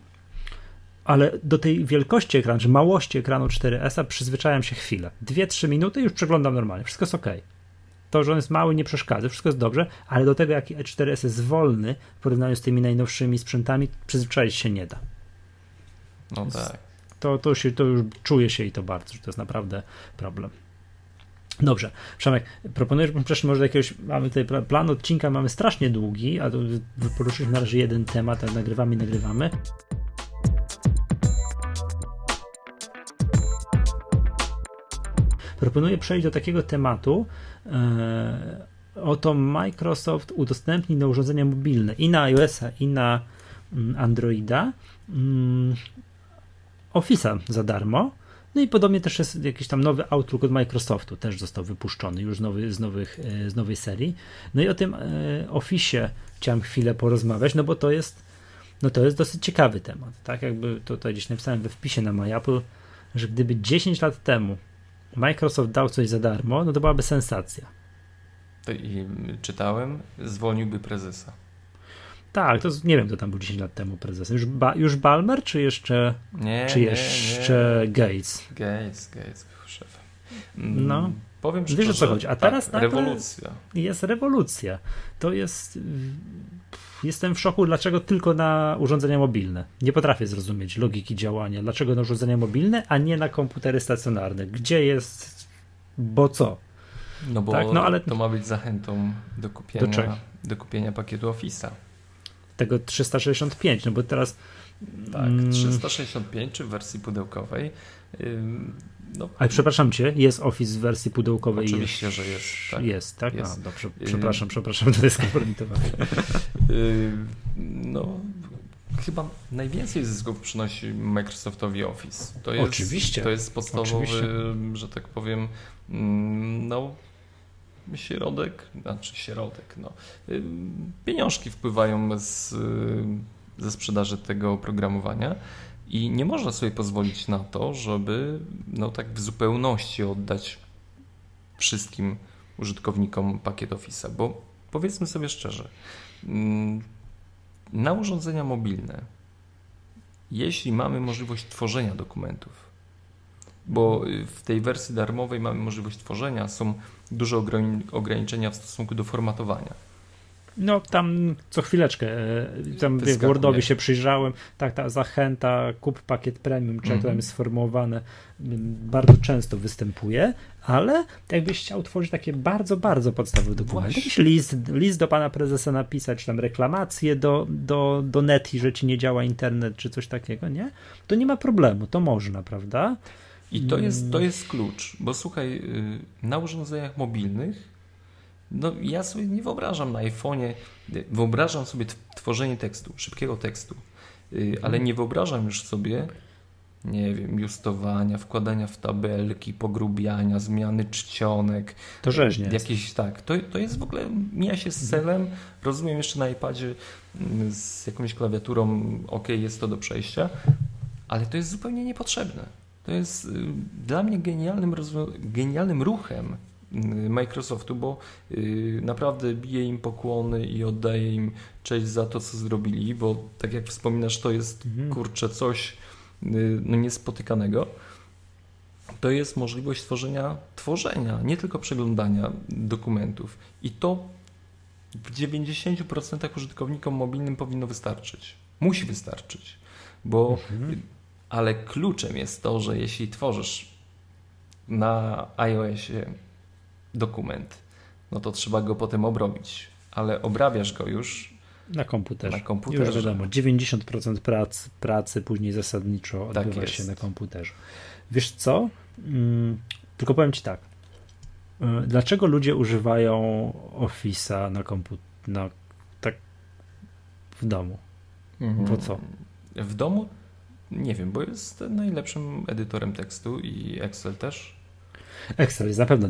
ale do tej wielkości ekranu, czy małości ekranu 4S przyzwyczajam się chwilę. 2-3 minuty już przeglądam normalnie. Wszystko jest ok. To, że on jest mały, nie przeszkadza, wszystko jest dobrze, ale do tego, jaki E4S jest wolny w porównaniu z tymi najnowszymi sprzętami, przyzwyczaić się nie da. No tak. To, to, się, to już czuje się i to bardzo, że to jest naprawdę problem. Dobrze, Przemek, proponuję, żebyśmy przeszli może do jakiegoś, mamy tutaj plan odcinka, mamy strasznie długi, a poruszyliśmy na razie jeden temat, a nagrywamy i nagrywamy. Proponuję przejść do takiego tematu, e, oto Microsoft udostępni na urządzenia mobilne i na iOS-a, i na mm, Androida mm, Office'a za darmo. No i podobnie też jest jakiś tam nowy Outlook od Microsoftu, też został wypuszczony już nowy, z, nowych, e, z nowej serii. No i o tym e, Office'ie chciałem chwilę porozmawiać, no bo to jest, no to jest dosyć ciekawy temat. Tak jakby tutaj gdzieś napisałem we wpisie na MyApple, że gdyby 10 lat temu Microsoft dał coś za darmo, no to byłaby sensacja. I czytałem, zwolniłby prezesa. Tak, to nie wiem, kto tam był 10 lat temu prezesem. Już, ba, już Balmer, czy jeszcze, nie, czy jeszcze nie. Gates? Gates, Gates był szefem. Mm, no. Powiem, że Wiesz o co chodzi. A teraz tak, rewolucja. Jest rewolucja. To jest. Jestem w szoku, dlaczego tylko na urządzenia mobilne. Nie potrafię zrozumieć logiki działania. Dlaczego na urządzenia mobilne, a nie na komputery stacjonarne? Gdzie jest. Bo co? No bo tak? no, ale... to ma być zachętą do kupienia, do, do kupienia pakietu Office'a tego 365, no bo teraz... Tak, 365 mm, czy w wersji pudełkowej no, Ale przepraszam cię, jest Office w wersji pudełkowej? Oczywiście, jest, że jest. Tak. Jest, tak? Jest. A, dobrze, przepraszam, przepraszam, to jest kompromitowane. No, chyba najwięcej zysków przynosi Microsoftowi Office. To jest, Oczywiście. To jest podstawowy, Oczywiście. że tak powiem, mm, no, środek, znaczy środek, no. Pieniążki wpływają z, ze sprzedaży tego oprogramowania. I nie można sobie pozwolić na to, żeby no tak w zupełności oddać wszystkim użytkownikom pakiet Office'a, bo powiedzmy sobie szczerze, na urządzenia mobilne, jeśli mamy możliwość tworzenia dokumentów, bo w tej wersji darmowej mamy możliwość tworzenia, są duże ograni- ograniczenia w stosunku do formatowania. No tam co chwileczkę, e, tam wie, w Wyskakuje. Wordowie się przyjrzałem, tak, ta zachęta, kup pakiet premium, czy tam Mhm. jest sformułowane, bardzo często występuje, ale jakbyś chciał tworzyć takie bardzo, bardzo podstawowe dokumenty, jakiś list, list do pana prezesa napisać, czy tam reklamację do, do, do Neti, że ci nie działa internet, czy coś takiego, nie? To nie ma problemu, to można, prawda? I to jest, to Mm. jest klucz, bo słuchaj, y, na urządzeniach mobilnych, no ja sobie nie wyobrażam na iPhone'ie, y, wyobrażam sobie tworzenie tekstu, szybkiego tekstu, y, ale nie wyobrażam już sobie, nie wiem, justowania, wkładania w tabelki, pogrubiania, zmiany czcionek. To rzeźnie jest. Jakieś, tak, to, to jest w ogóle, mija się z celem, rozumiem jeszcze na iPadzie mm, z jakąś klawiaturą, ok, jest to do przejścia, ale to jest zupełnie niepotrzebne. To jest y, dla mnie genialnym, genialnym ruchem y, Microsoftu, bo y, naprawdę biję im pokłony i oddaję im cześć za to, co zrobili, bo tak jak wspominasz, to jest Mhm. kurczę coś y, no, niespotykanego. To jest możliwość tworzenia, tworzenia, nie tylko przeglądania dokumentów. I to w 90% użytkownikom mobilnym powinno wystarczyć. Musi wystarczyć, bo Mhm. Ale kluczem jest to, że jeśli tworzysz na iOSie dokument, no to trzeba go potem obrobić, ale obrabiasz go już Na komputerze. na komputerze. Już wiadomo, 90% prac, pracy później zasadniczo Tak odbywa jest. się na komputerze. Wiesz co? Mm, tylko powiem Ci tak. Y, Dlaczego ludzie używają Office'a na komputerze, na, tak w domu? Mhm. Bo co? W domu? Nie wiem, bo jest najlepszym edytorem tekstu i Excel też. Excel jest na pewno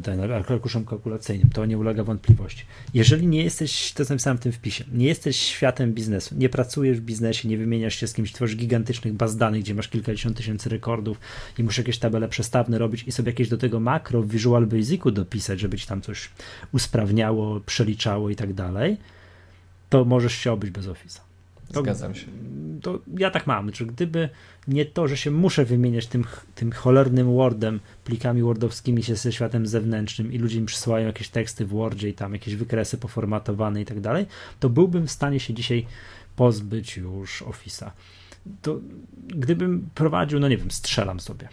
arkuszem kalkulacyjnym, to nie ulega wątpliwości. Jeżeli nie jesteś, to jest napisane w tym wpisie, nie jesteś światem biznesu, nie pracujesz w biznesie, nie wymieniasz się z kimś, tworzysz gigantycznych baz danych, gdzie masz kilkadziesiąt tysięcy rekordów i musisz jakieś tabele przestawne robić i sobie jakieś do tego makro w Visual Basicu dopisać, żeby ci tam coś usprawniało, przeliczało i tak dalej, to możesz się obyć bez Office'a. To- Zgadzam się. to ja tak mam, że gdyby nie to, że się muszę wymieniać tym, tym cholernym Wordem, plikami wordowskimi się ze światem zewnętrznym i ludzie mi przysyłają jakieś teksty w Wordzie i tam jakieś wykresy poformatowane i tak dalej, to byłbym w stanie się dzisiaj pozbyć już Office'a. To gdybym prowadził, no nie wiem, strzelam sobie,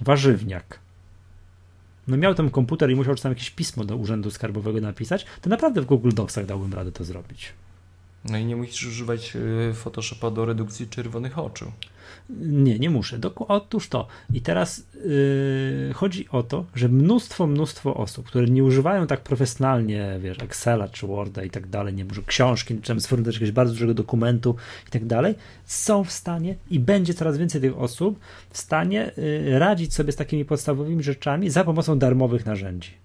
warzywniak, no miał ten komputer i musiał tam jakieś pismo do urzędu skarbowego napisać, to naprawdę w Google Docsach dałbym radę to zrobić. No i nie musisz używać y, Photoshopa do redukcji czerwonych oczu. Nie, nie muszę. Otóż to. I teraz yy, chodzi o to, że mnóstwo, mnóstwo osób, które nie używają tak profesjonalnie, wiesz, Excela czy Worda i tak dalej, nie może książki, czy sformułować jakiegoś bardzo dużego dokumentu i tak dalej, są w stanie i będzie coraz więcej tych osób w stanie yy, radzić sobie z takimi podstawowymi rzeczami za pomocą darmowych narzędzi.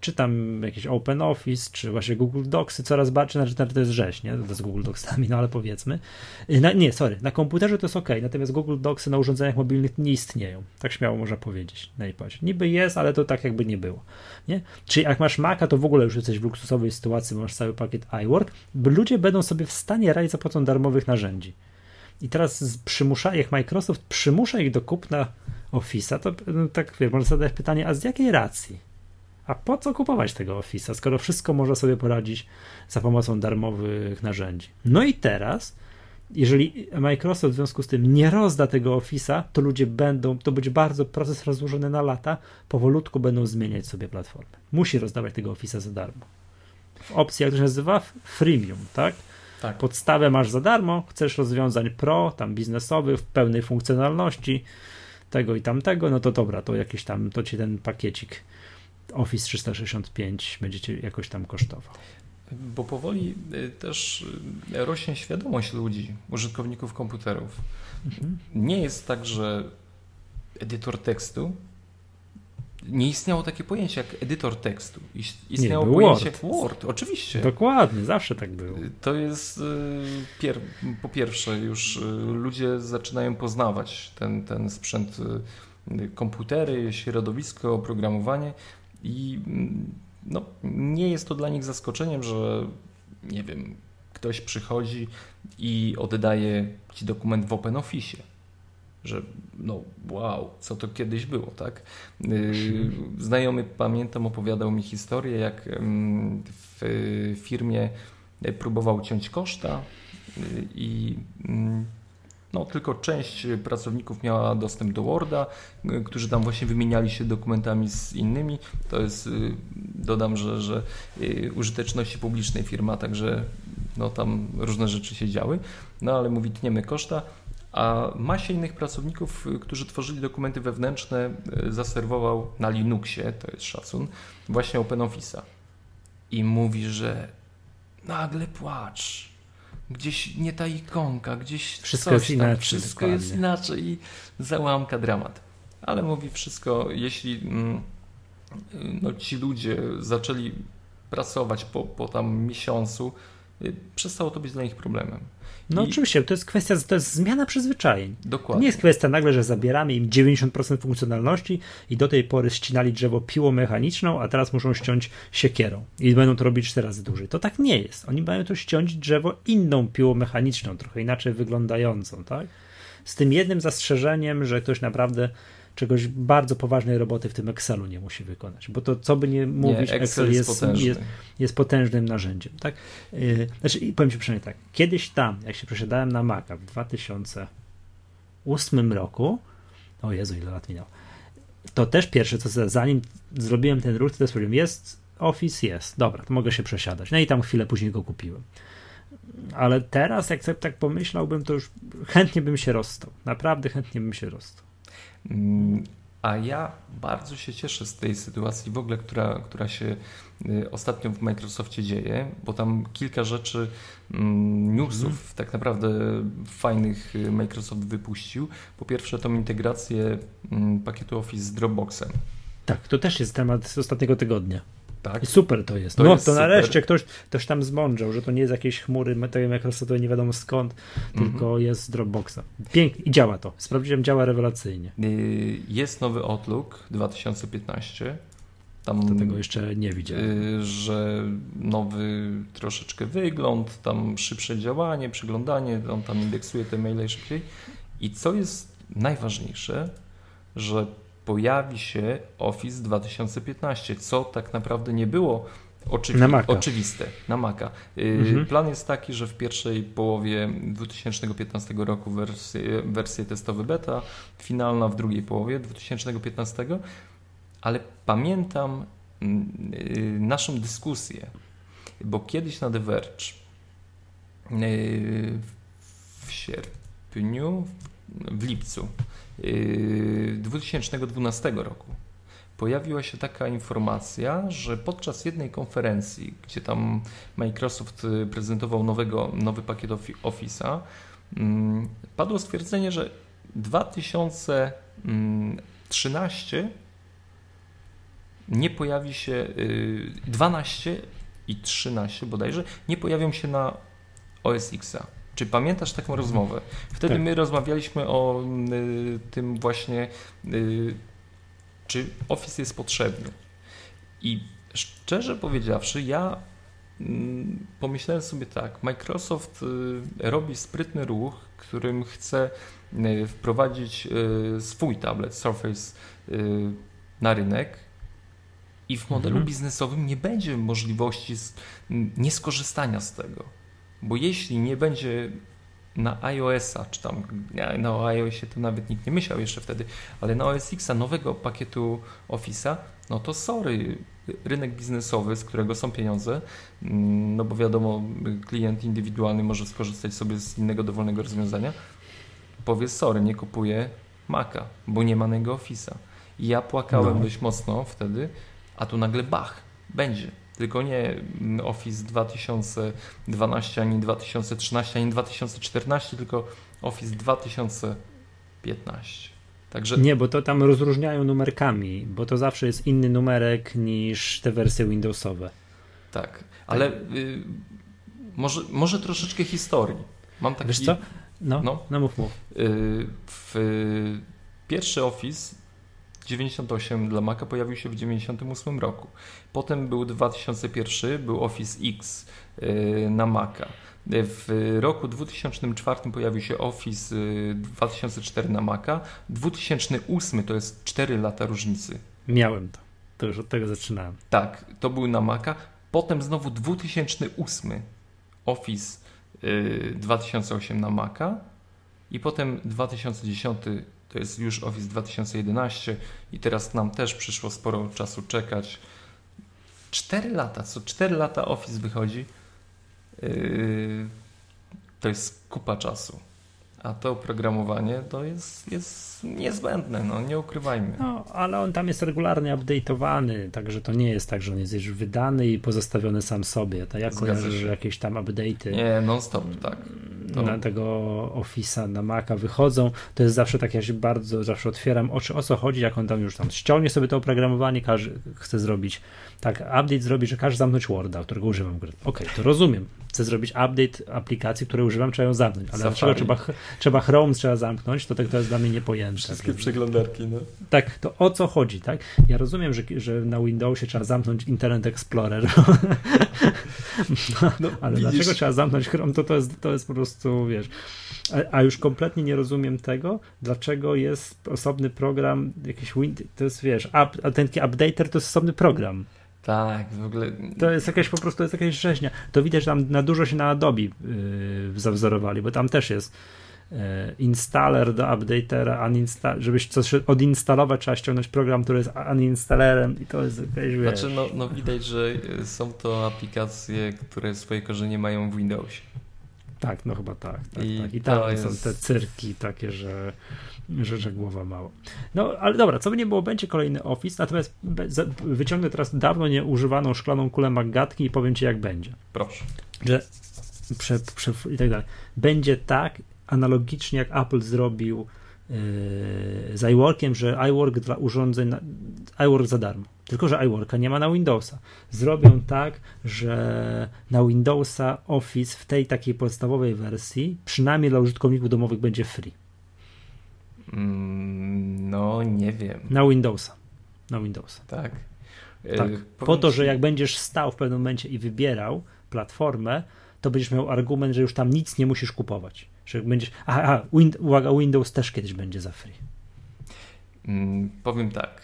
Czy tam jakieś Open Office, czy właśnie Google Docsy coraz bardziej, znaczy to jest rzeź, nie? To z Google Docsami, no ale powiedzmy. Na, nie, sorry, na komputerze to jest ok, natomiast Google Docsy na urządzeniach mobilnych nie istnieją. Tak śmiało można powiedzieć na iPadzie. Niby jest, ale to tak jakby nie było. Nie? Czyli jak masz Maca, to w ogóle już jesteś w luksusowej sytuacji, masz cały pakiet iWork, ludzie będą sobie w stanie radzić za pomocą darmowych narzędzi. I teraz przymusza, jak Microsoft przymusza ich do kupna Office'a, to no, tak wiesz, można zadać pytanie, a z jakiej racji? A po co kupować tego Office'a, skoro wszystko można sobie poradzić za pomocą darmowych narzędzi? No i teraz, jeżeli Microsoft w związku z tym nie rozda tego Office'a, to ludzie będą, to będzie bardzo proces rozłożony na lata, powolutku będą zmieniać sobie platformę. Musi rozdawać tego Office'a za darmo. W opcji, jak to się nazywa? Freemium, tak? Tak. Podstawę masz za darmo, chcesz rozwiązań pro, tam biznesowych, w pełnej funkcjonalności, tego i tamtego, no to dobra, to jakiś tam, to ci ten pakiecik Office 365 będziecie jakoś tam kosztował. Bo powoli y, też y, rośnie świadomość ludzi, użytkowników komputerów. Mhm. Nie jest tak, że edytor tekstu nie istniało takie pojęcie jak edytor tekstu. Istniało nie, pojęcie Word. Word, oczywiście. Dokładnie, zawsze tak było. To jest y, pier po pierwsze, już ludzie zaczynają poznawać ten, ten sprzęt, komputery, środowisko, oprogramowanie i mm, no, nie jest to dla nich zaskoczeniem, że nie wiem, ktoś przychodzi i oddaje ci dokument w OpenOffice. Że no wow, co to kiedyś było, tak? Y, znajomy, pamiętam, opowiadał mi historię, jak mm, w firmie próbował ciąć koszta y, i mm, no, tylko część pracowników miała dostęp do Worda, y, którzy tam właśnie wymieniali się dokumentami z innymi. To jest, y, dodam, że, że y, użyteczności publicznej firma, także no, tam różne rzeczy się działy. No ale mówi, tniemy koszta. A masie innych pracowników, którzy tworzyli dokumenty wewnętrzne, zaserwował na Linuxie, to jest szacun, właśnie OpenOffice'a. I mówi, że nagle płacz gdzieś nie ta ikonka, gdzieś wszystko jest inaczej. Wszystko dokładnie. jest inaczej i załamka dramat. Ale mówi wszystko, jeśli mm, no, ci ludzie zaczęli pracować po, po tam miesiącu, y, przestało to być dla nich problemem. No I... oczywiście, to jest kwestia, to jest zmiana przyzwyczajeń. Dokładnie. To nie jest kwestia nagle, że zabieramy im 90% funkcjonalności i do tej pory ścinali drzewo piłą mechaniczną, a teraz muszą ściąć siekierą i będą to robić cztery razy dłużej. To tak nie jest. Oni mają to ściąć drzewo inną piłą mechaniczną, trochę inaczej wyglądającą, tak? Z tym jednym zastrzeżeniem, że ktoś naprawdę czegoś bardzo poważnej roboty w tym Excelu nie musi wykonać, bo to co by nie mówić, nie, Excel, Excel jest, jest, potężny. jest, jest, potężnym narzędziem. Tak? Yy, znaczy, powiem Ci przynajmniej tak, kiedyś tam, jak się przesiadałem na Maca w 2008 roku, o Jezu, ile lat minęło, to też pierwsze, co zanim zrobiłem ten ruch, to też powiedziałem, jest Office, jest, dobra, to mogę się przesiadać. No i tam chwilę później go kupiłem. Ale teraz, jak sobie tak pomyślałbym, to już chętnie bym się rozstał. Naprawdę chętnie bym się rozstał. A ja bardzo się cieszę z tej sytuacji w ogóle, która, która się y, ostatnio w Microsoftie dzieje, bo tam kilka rzeczy, mm, newsów mm. tak naprawdę fajnych y, Microsoft wypuścił. Po pierwsze tą integrację mm, pakietu Office z Dropboxem. Tak, to też jest temat z ostatniego tygodnia. Tak. I super to jest. To no jest to nareszcie ktoś, ktoś tam zmądrzał, że to nie jest jakieś chmury tej Microsoftowej nie wiadomo skąd, tylko jest z Dropboxa. Pięknie i działa to. Sprawdziłem, działa rewelacyjnie. Y, jest nowy Outlook 2015. Tam, to tego jeszcze nie widziałem. Y, że nowy troszeczkę wygląd, tam szybsze działanie, przeglądanie, on tam indeksuje te maile szybciej. I co jest najważniejsze, że pojawi się Office 2015, co tak naprawdę nie było oczywi na oczywiste na Maca. Y, mhm. Plan jest taki, że w pierwszej połowie 2015 roku wersje, wersje testowe beta, finalna w drugiej połowie 2015, ale pamiętam mm, y, naszą dyskusję, bo kiedyś na The Verge y, w sierpniu, w lipcu 2012 roku pojawiła się taka informacja, że podczas jednej konferencji, gdzie tam Microsoft prezentował nowego, nowy pakiet Office'a, mm, padło stwierdzenie, że 2013 nie pojawi się 12 y, i 13 bodajże nie pojawią się na OS Xa. Czy pamiętasz taką rozmowę? Wtedy tak. my rozmawialiśmy o y, tym właśnie, y, czy Office jest potrzebny. I szczerze powiedziawszy, ja y, pomyślałem sobie tak, Microsoft y, robi sprytny ruch, którym chce y, wprowadzić y, swój tablet Surface na rynek i w modelu mhm. biznesowym nie będzie możliwości nieskorzystania z tego. Bo jeśli nie będzie na iOS-a, czy tam na iOSie to nawet nikt nie myślał jeszcze wtedy, ale na OS X-a nowego pakietu Office'a, no to sorry, rynek biznesowy, z którego są pieniądze, mm, no bo wiadomo, klient indywidualny może skorzystać sobie z innego dowolnego rozwiązania, powie sorry, nie kupuję, Maca, bo nie ma na niego Office'a. I ja płakałem No. dość mocno wtedy, a tu nagle bach, będzie. Tylko nie mm, Office 2012, ani 2013, ani 2014, tylko Office 2015. Także Nie, bo to tam rozróżniają numerkami, bo to zawsze jest inny numerek niż te wersje Windowsowe. tak, ale y, może, może troszeczkę historii. Mam taki, Wiesz co? No, no, No. mów, mów. Y, w pierwszy Office 98 dla Maca pojawił się w 98 roku. Potem był 2001, był Office X y, na Maca. W roku 2004 pojawił się Office y, 2004 na Maca. 2008 to jest 4 lata różnicy. Miałem to. To już od tego zaczynałem. Tak, to był na Maca. Potem znowu 2008 Office y, 2008 na Maca i potem 2010 to jest już Office 2011 i teraz nam też przyszło sporo czasu czekać. 4 lata, co 4 lata Office wychodzi. Yy, to jest kupa czasu. A to oprogramowanie to jest, jest niezbędne, no nie ukrywajmy. No, ale on tam jest regularnie update'owany, także to nie jest tak, że on jest już wydany i pozostawiony sam sobie. To ja Zgadza kojarzę, że jakieś tam update'y Nie, non stop, tak. to- na tego Office'a na Maca wychodzą. To jest zawsze tak, ja się bardzo zawsze otwieram oczy, o co chodzi, jak on tam już tam ściągnie sobie to oprogramowanie, każdy chce zrobić tak, update zrobi, że każe zamknąć Worda, którego używam. Okej, to rozumiem. Chcę zrobić update aplikacji, które używam, trzeba ją zamknąć, ale Safari. dlaczego trzeba, trzeba Chrome trzeba zamknąć, to, tak- to jest dla mnie niepojęte. Wszystkie przeglądarki, no. Tak, to o co chodzi, tak? Ja rozumiem, że, że na Windowsie trzeba zamknąć Internet Explorer, no ale dlaczego trzeba zamknąć Chrome, to, to, jest, to jest po prostu, wiesz, a, a już kompletnie nie rozumiem tego, dlaczego jest osobny program, jakiś Wind, to jest, wiesz, up, ten taki updater to jest osobny program. Tak, w ogóle. To jest jakaś po prostu, jest jakaś rzeźnia. To widać, że tam na dużo się na Adobe yy, zawzorowali, bo tam też jest yy, installer do updatera, uninsta- żebyś coś odinstalować, trzeba ściągnąć program, który jest uninstallerem i to jest jakaś, wiesz, Znaczy, no, no widać, że są to aplikacje, które swoje korzenie mają w Windowsie. Tak, no chyba tak. tak, I tak. I tam są jest- te cyrki takie, że, że, że głowa mało. No ale dobra, co by nie było, będzie kolejny Office, natomiast wyciągnę teraz dawno nieużywaną szklaną kulę Maggatki i powiem ci jak będzie. Proszę. Że prze, prze, i tak dalej. Będzie tak, analogicznie jak Apple zrobił yy, z iWorkiem, że iWork dla urządzeń, na, iWork za darmo. Tylko, że iWorka nie ma na Windowsa. Zrobią tak, że na Windowsa Office w tej takiej podstawowej wersji, przynajmniej dla użytkowników domowych, będzie free. Mm, no, nie wiem. Na Windowsa. Na Windowsa. Tak. Tak. Y, Po to, że jak będziesz stał w pewnym momencie i wybierał platformę, to będziesz miał argument, że już tam nic nie musisz kupować. Że będziesz. Aha, aha win, uwaga, Windows też kiedyś będzie za free. Mm, Powiem tak.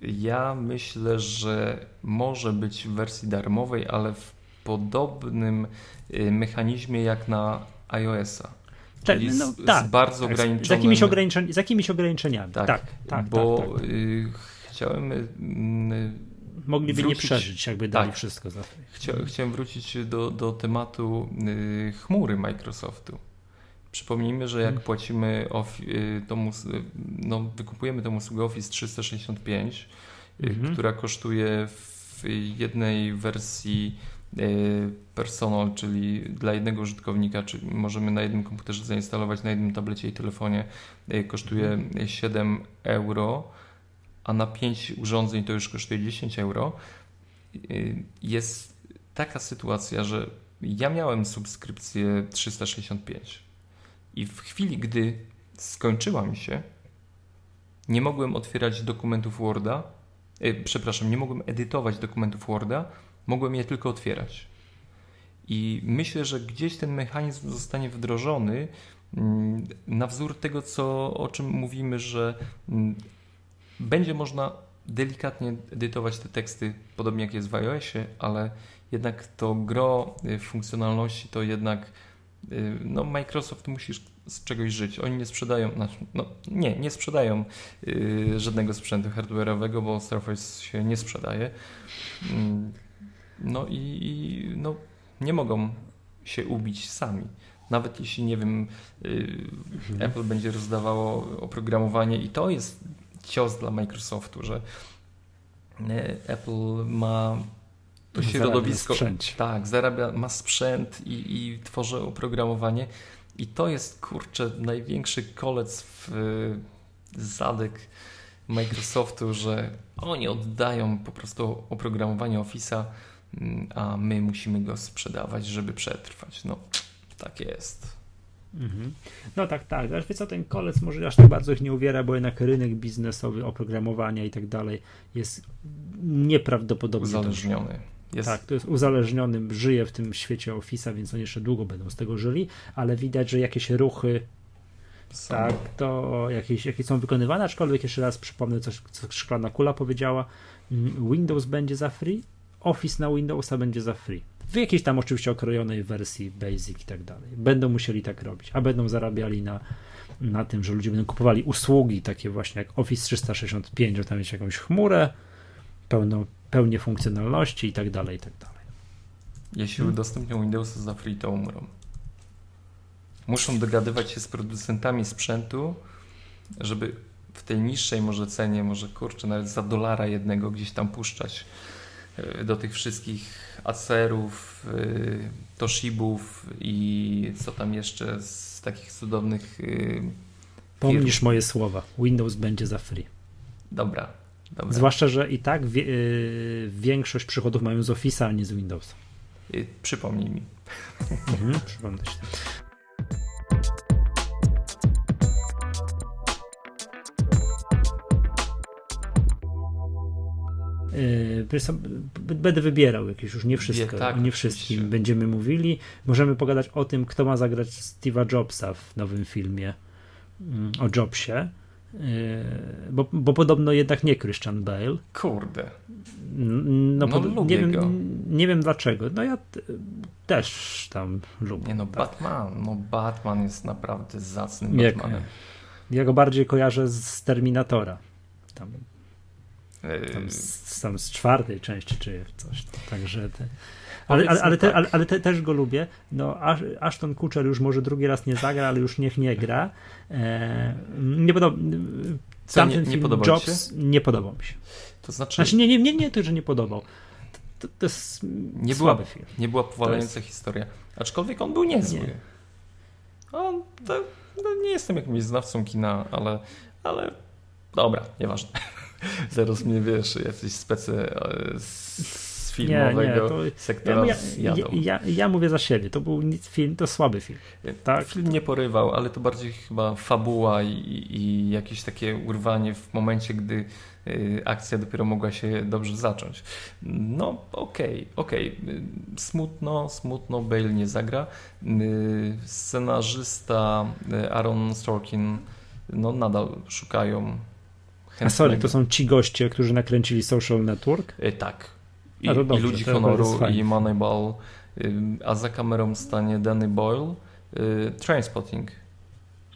Ja myślę, że może być w wersji darmowej, ale w podobnym y, mechanizmie jak na iOS-a. Czyli z, z bardzo tak, ograniczonym... Z jakimiś, ograniczeń, z jakimiś ograniczeniami. Tak, Tak, tak, tak. bo tak, tak. y, chciałem... mm, Mogliby nie wrócić- przeżyć, jakby dali tak. wszystko za. Chcia, chciałem wrócić do, do tematu y, chmury Microsoftu. Przypomnijmy, że jak Mhm. płacimy, of, y, tą, no, wykupujemy tę usługę Office 365, y, Mhm. która kosztuje w jednej wersji personal, czyli dla jednego użytkownika, czyli możemy na jednym komputerze zainstalować, na jednym tablecie i telefonie, y, kosztuje Mhm. 7 euro, a na 5 urządzeń to już kosztuje 10 euro. Y, Jest taka sytuacja, że ja miałem subskrypcję 365 i w chwili, gdy skończyła mi się, nie mogłem otwierać dokumentów Worda, y, przepraszam, nie mogłem edytować dokumentów Worda, mogłem je tylko otwierać. I myślę, że gdzieś ten mechanizm zostanie wdrożony mm, na wzór tego, co, o czym mówimy, że mm, będzie można delikatnie edytować te teksty, podobnie jak jest w iOSie, ale jednak to gro y, funkcjonalności to jednak y, no Microsoft musi z czegoś żyć. Oni nie sprzedają, znaczy, no nie, nie sprzedają y, żadnego sprzętu hardware'owego, bo Surface się nie sprzedaje. No i, i no, nie mogą się ubić sami. Nawet jeśli, nie wiem, mhm. Apple będzie rozdawało oprogramowanie i to jest cios dla Microsoftu, że Apple ma to środowisko. Tak, zarabia, ma sprzęt i, i tworzy oprogramowanie. I to jest kurczę największy kolec w zadek Microsoftu, że oni oddają po prostu oprogramowanie Office'a, a my musimy go sprzedawać, żeby przetrwać. No, tak jest. Mhm. No tak, tak. Ale co, ten kolec może aż tak bardzo ich nie uwiera, bo jednak rynek biznesowy, oprogramowania i tak dalej jest nieprawdopodobnie uzależniony. Jest... Tak, to jest uzależniony, żyje w tym świecie Office'a, więc oni jeszcze długo będą z tego żyli, ale widać, że jakieś ruchy są. tak, to jakieś, jakieś są wykonywane, aczkolwiek jeszcze raz przypomnę, co, co Szklana Kula powiedziała, mm, Windows będzie za free, Office na Windowsa będzie za free. W jakiejś tam oczywiście okrojonej wersji Basic i tak dalej. Będą musieli tak robić, a będą zarabiali na, na tym, że ludzie będą kupowali usługi takie właśnie jak Office 365, że tam mieć jakąś chmurę, pełną, pełnię funkcjonalności i tak dalej, i tak dalej. Jeśli hmm. udostępnią Windowsa za free, to umrą. Muszą dogadywać się z producentami sprzętu, żeby w tej niższej może cenie, może kurczę, nawet za dolara jednego gdzieś tam puszczać do tych wszystkich Acerów, e, Toshibów i co tam jeszcze z takich cudownych e, Pomnisz moje słowa. Windows będzie za free. Dobra, Dobra. Zwłaszcza, że i tak wie, yy, większość przychodów mają z Office'a, a nie z Windowsa. Yy, przypomnij mi. Mhm, przypomnę się. Będę wybierał jakieś już nie wszystko, tak, nie wszystkim oczywiście. będziemy mówili. Możemy pogadać o tym, kto ma zagrać Steve'a Jobsa w nowym filmie mm, o Jobsie. Yy, bo, bo podobno jednak nie Christian Bale. Kurde. No, no pod, nie, wiem, go. nie wiem dlaczego. No ja też tam lubię. Nie no, tak. Batman. No Batman jest naprawdę zacnym Jak, Batmanem. Ja go bardziej kojarzę z Terminatora. Tam, tam, z, tam z czwartej części czy coś. Także te, ale, ale, ale, te, tak. ale, ale te, też go lubię. No, Ashton Kutcher już może drugi raz nie zagra, ale już niech nie gra. E, nie podoba Co, nie, nie podobał Jobs się? nie podobał mi się. To znaczy... znaczy nie, nie, nie, nie to, że nie podobał. To, to jest nie była, film. Nie była powalająca jest... historia. Aczkolwiek on był niezły. Nie. On, to, no nie jestem jakimś znawcą kina, ale, ale dobra, nieważne. Zaraz mnie wiesz, jacyś specy e, z filmowego nie, nie, to, sektora ja, ja, ja, ja, mówię za siebie, to był film, to słaby film. Tak? Film nie porywał, ale to bardziej chyba fabuła i, i jakieś takie urwanie w momencie, gdy y, akcja dopiero mogła się dobrze zacząć. No okej, okay, okej. Okay. Smutno, smutno, Bale nie zagra. Y, scenarzysta Aaron Sorkin no nadal szukają Chętnego. A sorry, to są ci goście, którzy nakręcili Social Network? tak, i, dobrze, i Ludzi Honoru i Moneyball, a za kamerą stanie Danny Boyle, y, Trainspotting.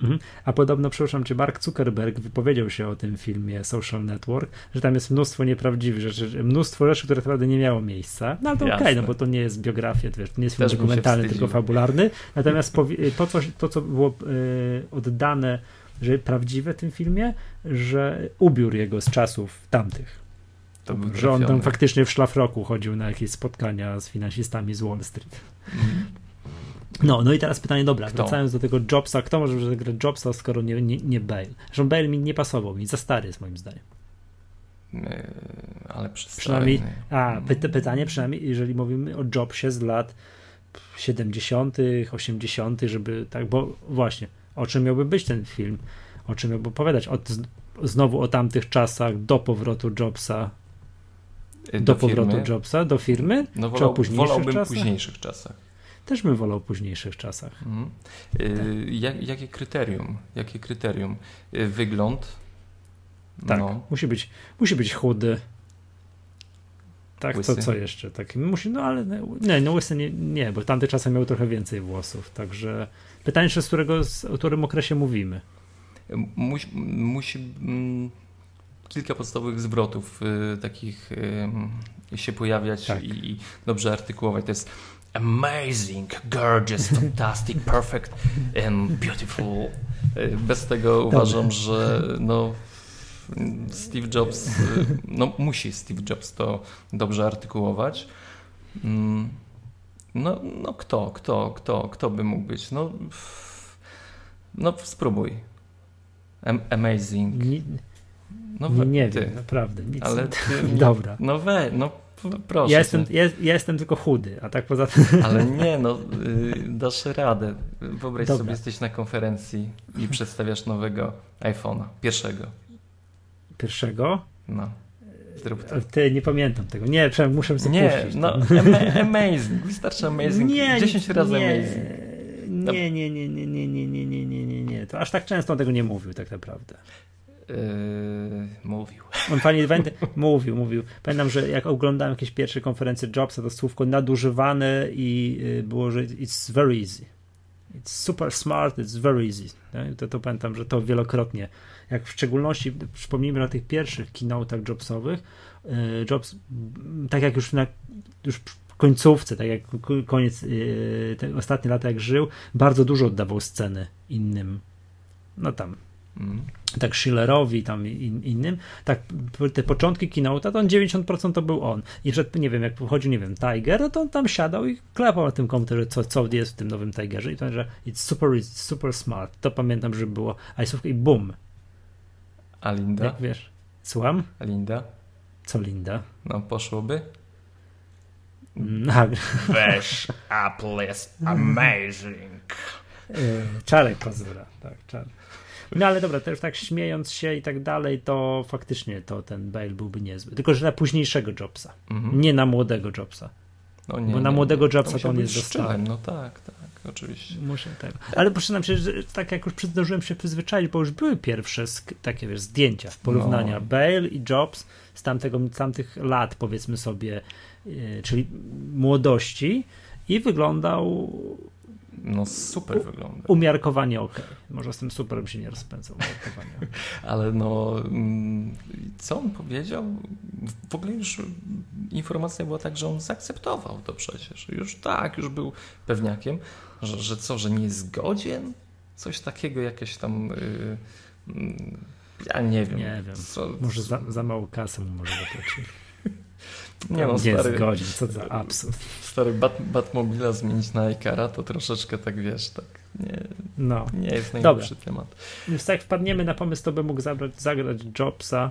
Mhm. A podobno, przepraszam cię, Mark Zuckerberg wypowiedział się o tym filmie Social Network, że tam jest mnóstwo nieprawdziwych rzeczy, mnóstwo rzeczy, które naprawdę nie miało miejsca. No ale to okej, okay, no bo to nie jest biografia, to, wiesz, to nie jest film dokumentalny, tylko fabularny. Natomiast to, co, to, co było yy, oddane, że prawdziwe w tym filmie, że ubiór jego z czasów tamtych to był że on tam faktycznie w szlafroku chodził na jakieś spotkania z finansistami z Wall Street. Mm. No, no i teraz pytanie, dobra, kto? wracając do tego Jobsa, kto może zagrać Jobsa, skoro nie, nie, nie Bale? Zresztą Bale mi nie pasował, mi za stary jest moim zdaniem. Ale przynajmniej, a py, pytanie przynajmniej, jeżeli mówimy o Jobsie z lat 70., 80., żeby tak, bo właśnie, o czym miałby być ten film? O czym miałby opowiadać? O, znowu o tamtych czasach, do powrotu Jobsa do, do powrotu firmy. Jobsa, do firmy? No wolał, czy o późniejszych wolałbym czasach? późniejszych czasach. Też bym wolał późniejszych czasach. Mhm. Tak. Jak, jakie kryterium? Jakie kryterium? Y, wygląd? Tak, no. musi, być, musi być chudy. Tak, co, co jeszcze? Tak, musi, no ale nie, no łysy nie, nie, bo tamte czasy miał trochę więcej włosów, także pytanie, z którego, z, o którym okresie mówimy. Musi, musi mm, kilka podstawowych zwrotów y, takich y, się pojawiać tak. i, i, dobrze artykułować. To jest amazing, gorgeous, fantastic, perfect and beautiful. Y, Bez tego uważam, że no, Steve Jobs, y, no musi Steve Jobs to dobrze artykułować. No, no kto, kto, kto, kto by mógł być? No, no spróbuj. Am- Amazing. Nie, No nie, nie ty. wiem, naprawdę. Nic. Ale ty, Dobra. No we, no proszę. Ja jestem, ja, ja jestem tylko chudy, a tak poza tym. Ale nie, no y, dasz radę. Wyobraź Dobra. sobie, jesteś na konferencji i przedstawiasz nowego iPhone'a. Pierwszego. Pierwszego? No. Zrób to. Ty, nie pamiętam tego. Nie, prze- muszę sobie Nie, puścić. no ama- amazing. Wystarczy amazing. Nie, 10 razy nie, amazing. Nie, nie, nie, nie, nie, nie, nie, nie, nie, nie, nie. To aż tak często on tego nie mówił tak naprawdę. Yy, mówił. On fajnie pamięta, mówił, mówił. Pamiętam, że jak oglądałem jakieś pierwsze konferencje Jobsa, to słówko nadużywane i y, było, że it's very easy. It's super smart, it's very easy. To, to pamiętam, że to wielokrotnie. Jak w szczególności, przypomnijmy na tych pierwszych keynote'ach Jobsowych, y, Jobs, tak jak już na już końcówce, tak jak koniec, y, te ostatnie lata jak żył, bardzo dużo oddawał sceny innym, no tam, Mm. tak Schillerowi tam in, innym, tak te początki Keynote'a, to on 90% to był on. I że, nie wiem, jak wchodził, nie wiem, Tiger, no to on tam siadał i klepał na tym komputerze, co, co jest w tym nowym Tigerze i to, że it's super, it's super smart. To pamiętam, że było, i bum, A Linda? jak wiesz. Słucham? A Linda? Co Linda? No poszłoby? A, Weź, Apple jest amazing. e, Czarek Pazura, tak, Czarek. No ale dobra, też tak śmiejąc się i tak dalej, to faktycznie to ten Bale byłby niezły. Tylko, że na późniejszego Jobsa, Mhm. nie na młodego Jobsa. No nie, Bo na nie, młodego nie. Jobsa to on jest dostałem. No tak, tak, oczywiście. Muszę tego. Ale przyznam się, że tak jak już zdążyłem się przyzwyczaić, bo już były pierwsze takie wiesz, zdjęcia, porównania No. Bale i Jobs z tamtego, tamtych lat, powiedzmy sobie, yy, czyli młodości i wyglądał No super wygląda. umiarkowanie ok. Może z tym superem się nie rozpędzał. Ale no, mm, co on powiedział? W ogóle już informacja była tak, że on zaakceptował to przecież. Już tak, już był pewniakiem, że, że co, że nie jest godzien? Coś takiego, jakieś tam. y, mm, ja nie wiem. Nie wiem. Co, Może za, za mało kasy mu może zapłacili. Nie no, nie stary, zgodzi, co za absurd. stary Bat, Batmobila zmienić na Ikara, to troszeczkę tak wiesz, tak nie, No. nie jest najlepszy temat. Więc tak wpadniemy na pomysł, to by mógł zabrać, zagrać Jobsa.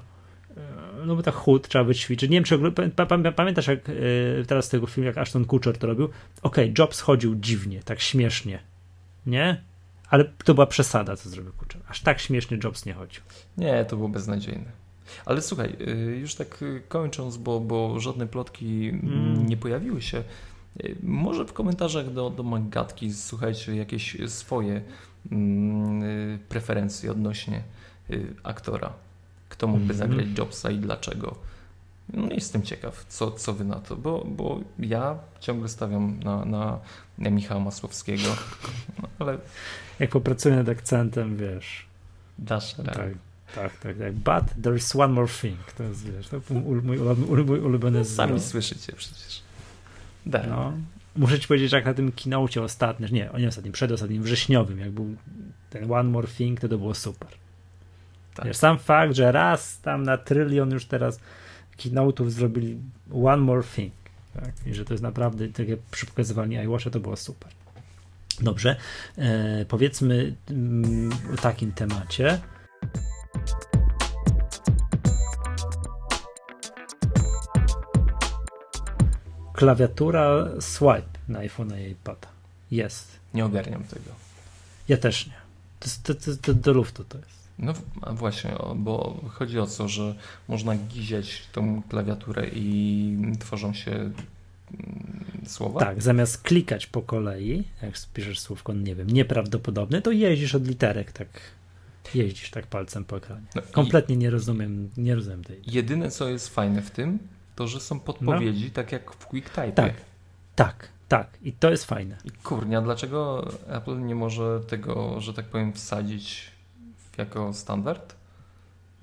e, No bo tak chód trzeba wyćwiczyć. Nie wiem, czy pamiętasz jak e, teraz tego filmu, jak Ashton Kutcher to robił? Okej, Jobs chodził dziwnie, tak śmiesznie. Nie? Ale to była przesada, co zrobił Kutcher. Aż tak śmiesznie Jobs nie chodził. Nie, to było beznadziejne. Ale słuchaj, y, już tak kończąc, bo, bo żadne plotki mm, Mm. nie pojawiły się, y, może w komentarzach do, do Magatki słuchajcie jakieś swoje mm, y, preferencje odnośnie aktora. Kto mógłby Mhm. zagrać Jobsa i dlaczego. No, jestem ciekaw, co, co wy na to, bo, bo ja ciągle stawiam na, na, na Michała Masłowskiego, ale Jak popracuję nad akcentem, wiesz. dasz radę. Tak, tak, tak, tak. But there's one more thing. To jest, wiesz, to mój, mój, ulubiony- ulubiony Sami słyszycie przecież. No. Muszę ci powiedzieć, że jak na tym kinocie ostatnim, nie, nie ostatnim, przedostatnim, wrześniowym, jak był ten One More Thing, to to było super. Tak. Wiesz, sam fakt, że raz tam na trylion już teraz keynote'ów zrobili One More Thing, tak? i że to jest naprawdę takie przy pokazywaniu iWatcha to było super. Dobrze, e, powiedzmy mm, o takim temacie. Klawiatura swipe na iPhone'a i iPada. Jest. Nie ogarniam tego. Ja też nie. To, to, to, to do luftu to jest. No właśnie, bo chodzi o to, że można giziać tą klawiaturę i tworzą się mm, słowa. Tak, zamiast klikać po kolei, jak spiszesz słówko, nie wiem, nieprawdopodobne, to jeździsz od literek, tak jeździsz tak palcem po ekranie. No Kompletnie nie rozumiem, nie rozumiem tej. jedyne, co jest fajne w tym, to, że są podpowiedzi, tak jak w QuickType. Tak, tak, tak. I to jest fajne. I kurnia, dlaczego Apple nie może tego, że tak powiem, wsadzić jako standard?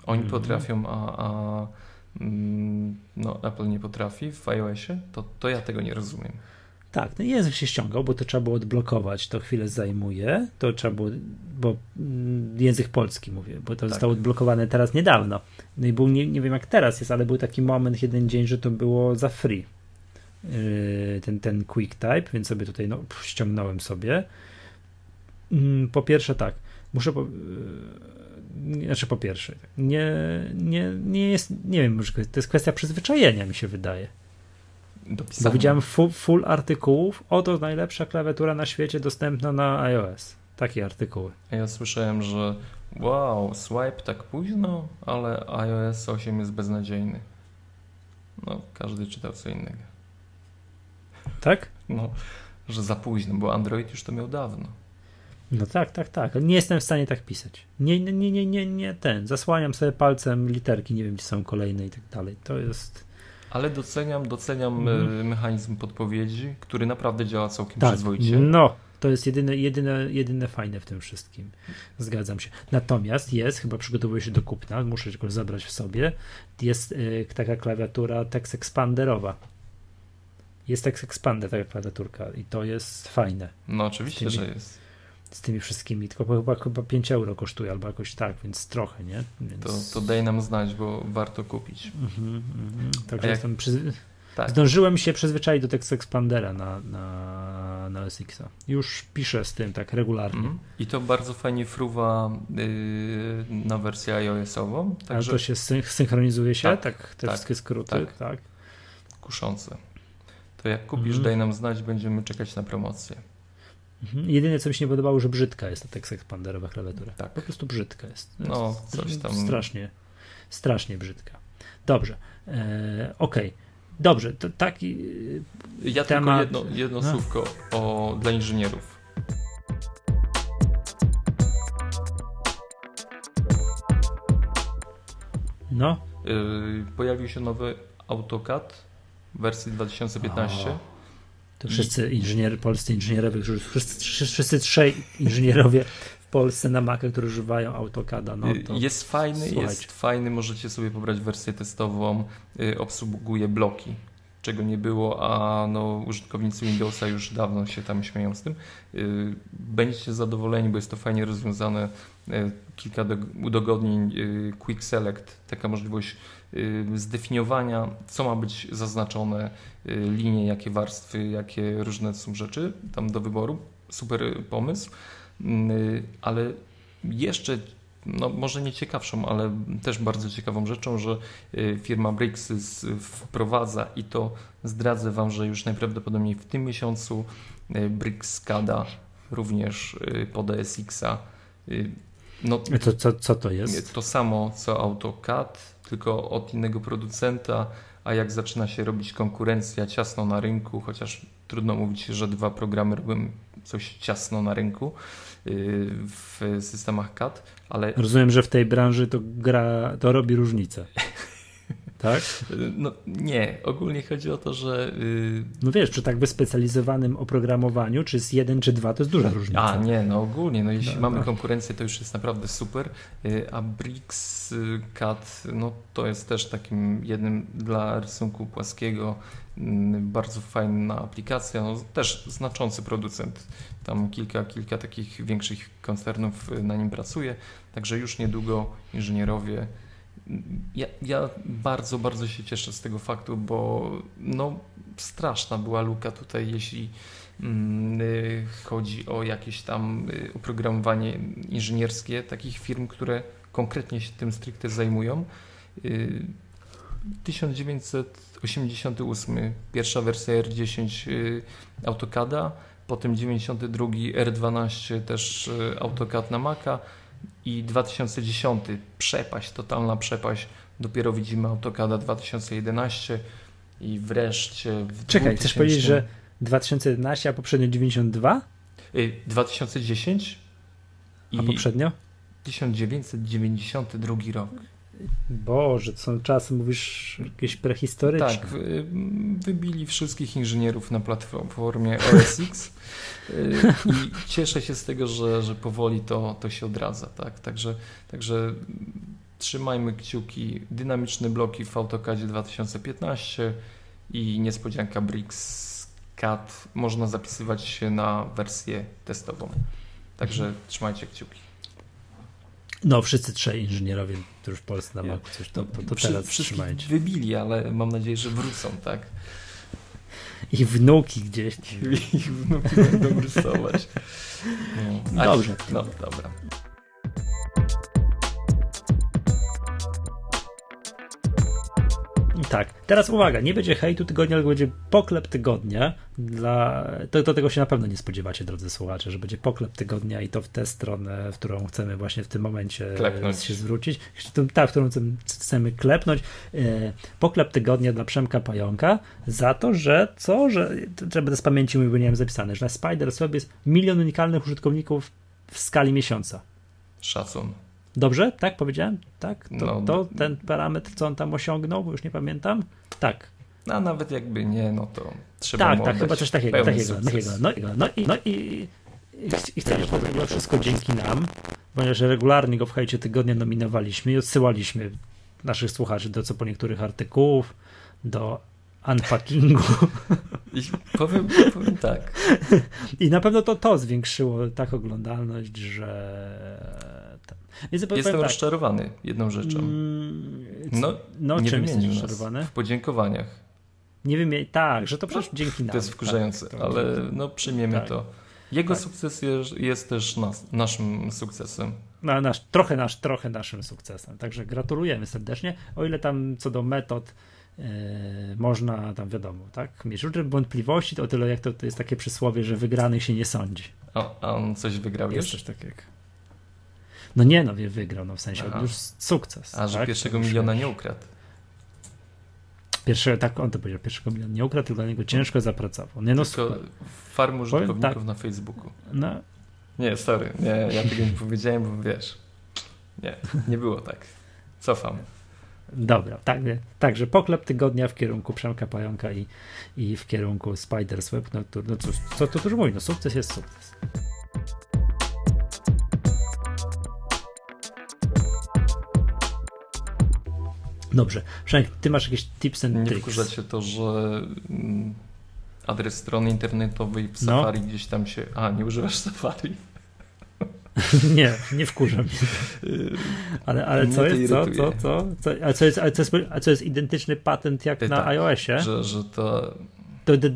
Oni Mhm. potrafią, a, a mm, no, Apple nie potrafi w iOSie? To, to ja tego nie rozumiem. Tak, ten język się ściągał, bo to trzeba było odblokować, to chwilę zajmuje, to trzeba było, bo mm, język polski mówię, bo to Tak. zostało odblokowane teraz niedawno. No i był, nie, nie wiem jak teraz jest, ale był taki moment, jeden dzień, że to było za free. Yy, ten, ten quick type, więc sobie tutaj no, pff, ściągnąłem sobie. Mm, Po pierwsze tak, muszę po, yy, znaczy po pierwsze, nie, nie, nie jest, nie wiem, może to jest kwestia przyzwyczajenia mi się wydaje. Do Bo widziałem full, full artykułów, oto najlepsza klawiatura na świecie dostępna na iOS. Takie artykuły. Ja słyszałem, że wow, swipe tak późno, ale iOS 8 jest beznadziejny. No, każdy czytał co innego. Tak? No, że za późno, bo Android już to miał dawno. No tak, tak, tak. Nie jestem w stanie tak pisać. Nie, nie, nie, nie, nie, nie ten. Zasłaniam sobie palcem literki, nie wiem, gdzie są kolejne i tak dalej. To jest. Ale doceniam, doceniam e, mechanizm podpowiedzi, który naprawdę działa całkiem Tak. przyzwoicie. No, to jest jedyne, jedyne, jedyne fajne w tym wszystkim. Zgadzam się. Natomiast jest, chyba przygotowuję się do kupna, muszę tylko zabrać w sobie. Jest y, taka klawiatura Text Expanderowa. Jest Text Expander, taka klawiaturka, i to jest fajne. No oczywiście, tymi- że jest. z tymi wszystkimi, tylko chyba, chyba 5 euro kosztuje, albo jakoś tak, więc trochę, nie? Więc... To, to daj nam znać, bo warto kupić. Mhm, mhm. Także jak- jestem przyz... Tak. Zdążyłem się przyzwyczaić do tekstu Expandera na, na, na SX-a. Już piszę z tym tak regularnie. Mhm. I to bardzo fajnie fruwa yy, na wersję iOS-ową, Ale także to się syn- synchronizuje się, Tak, tak, te tak, wszystkie skróty, tak. tak. kuszące. To jak kupisz, Mhm. daj nam znać, będziemy czekać na promocję. Mhm. Jedyne, co mi się nie podobało, że brzydka jest ta tekst Expanderowa klawiatura. Tak. Po prostu brzydka jest. No, coś tam- Strasznie, strasznie brzydka. Dobrze, e, okej. Dobrze, to taki... Ja Temat- tylko jedno, jedno No. słówko o, dla inżynierów. No, Yy, pojawił się nowy AutoCAD w wersji 2015. O. To wszyscy inżynierzy, polscy inżynierowie, wszyscy, wszyscy, trzej inżynierowie Polsce na Maca, którzy używają AutoCADa. No Y, jest fajny, słuchajcie. jest fajny, możecie sobie pobrać wersję testową, y, obsługuje bloki, czego nie było, a no, użytkownicy Windowsa już dawno się tam śmieją z tym. Y, Będziecie zadowoleni, bo jest to fajnie rozwiązane, kilka do, udogodnień, Quick Select, taka możliwość zdefiniowania, co ma być zaznaczone, linie, jakie warstwy, jakie różne są rzeczy tam do wyboru. Super pomysł, ale jeszcze no może nie ciekawszą, ale też bardzo ciekawą rzeczą, że y, firma Brixys wprowadza i to zdradzę Wam, że już najprawdopodobniej w tym miesiącu y, Brixcada również y, pod SX-a. y, No, to, co, co to jest? to samo co AutoCAD, tylko od innego producenta, a jak zaczyna się robić konkurencja ciasno na rynku, chociaż trudno mówić, że dwa programy robią coś ciasno na rynku y, w systemach CAD, ale Rozumiem, że w tej branży to gra, to robi różnicę. Tak? no, nie, ogólnie chodzi o to, że y, No wiesz, przy tak wyspecjalizowanym oprogramowaniu, czy jest jeden, czy dwa, to jest duża różnica. A nie, no ogólnie, no jeśli No, mamy no. konkurencję, to już jest naprawdę super, y, a Brix CAD, no to jest też takim jednym dla rysunku płaskiego Mm, bardzo fajna aplikacja, no, też znaczący producent. Tam kilka, kilka takich większych koncernów y, na nim pracuje, także już niedługo inżynierowie. Ja, ja bardzo, bardzo się cieszę z tego faktu, bo no, straszna była luka tutaj, jeśli mm, y, chodzi o jakieś tam y, oprogramowanie inżynierskie takich firm, które konkretnie się tym stricte zajmują. 1900 88, pierwsza wersja R10 y, AutoCAD'a, potem 92 R12 też y, AutoCAD na Maca i 2010 przepaść, totalna przepaść. Dopiero widzimy AutoCAD'a 2011 i wreszcie w Czekaj, 2000... chcesz powiedzieć, że 2011, a poprzednio 92? 2010 y, i a poprzednio? 1992 rok. Boże, to są czasy, mówisz, jakieś prehistoryczne. Tak, wy- wybili wszystkich inżynierów na platformie OSX y, i cieszę się z tego, że, że powoli to, to się odradza. Tak? Także, także trzymajmy kciuki. Dynamiczne bloki w AutoCADzie 2015 i niespodzianka Brix CAD można zapisywać się na wersję testową. Także trzymajcie kciuki. No, wszyscy trzej inżynierowie, którzy w Polsce na Ja- Macu coś, to, to, to teraz trzymajcie. wybili, ale mam nadzieję, że wrócą, tak? I wnuki gdzieś. Ich wnuki będą rysować. No. A- Dobrze. No, dobra. Tak, teraz uwaga, nie będzie hejtu tygodnia, tylko będzie poklep tygodnia. Dla... To, do tego się na pewno nie spodziewacie, drodzy słuchacze, że będzie poklep tygodnia i to w tę stronę, w którą chcemy właśnie w tym momencie Klepnąć. się zwrócić. Tak, w którą chcemy- klepnąć. E, Poklep tygodnia dla Przemka Pająka za to, że co, że to trzeba bez pamięci mówić, bo nie wiem zapisane, że na Spider sobie jest milion unikalnych użytkowników w skali miesiąca. Szacun. Dobrze? Tak powiedziałem? Tak? To, No. to ten parametr, co on tam osiągnął, bo już nie pamiętam? Tak. A nawet jakby nie, no to trzeba Tak, tak, chyba coś takiego, takiego, takiego. No, i- no i, no i, i, chcemy to wszystko dzięki nam, ponieważ regularnie go w hejcie tygodnia nominowaliśmy i odsyłaliśmy naszych słuchaczy do co po niektórych artykułów, do unpackingu I powiem, powiem tak, i na pewno to to zwiększyło tak oglądalność, że... jestem tak, rozczarowany jedną rzeczą. mm, No, no nie czym jesteś rozczarowany? w podziękowaniach. Nie wiem, tak, że to przecież dzięki nam. To jest wkurzające, tak, ale no przyjmiemy Tak. to. Jego Tak. sukces jest, jest też nas, naszym sukcesem. na nasz, trochę, nasz, trochę naszym sukcesem. Także gratulujemy serdecznie. O ile tam co do metod e, można tam wiadomo, tak, mieć różne wątpliwości, to o tyle jak to, to jest takie przysłowie, że wygranych się nie sądzi. A, a on coś wygrał Jest już? coś takiego. No nie, no wie, wygrał, no w sensie Aha. już sukces. A że tak? pierwszego już- miliona nie ukradł. Pierwszego, tak on to powiedział, pierwszego miliona nie ukradł, tylko dla niego ciężko zapracował. Nie no, Tylko farm użytkowników tak. na Facebooku. no Nie, sorry, nie, ja tego nie powiedziałem, bo wiesz. Nie, nie było tak. Cofam. Dobra, tak, także poklep tygodnia w kierunku Przemka Pająka i, i w kierunku Spider's Web. No, no cóż, co tu dużo mówić, no sukces jest sukces. Dobrze, Przemek, ty masz jakieś tips and Nie tricks? wkurza cię to, że mm, adres strony internetowej w No. Safari gdzieś tam się... A, nie używasz Safari? nie, nie wkurza mnie. Ale, ale co jest, co, co, co, co, a co jest, a co jest, a co jest identyczny patent jak Ty na tak, iOSie? Że, że to... To, to,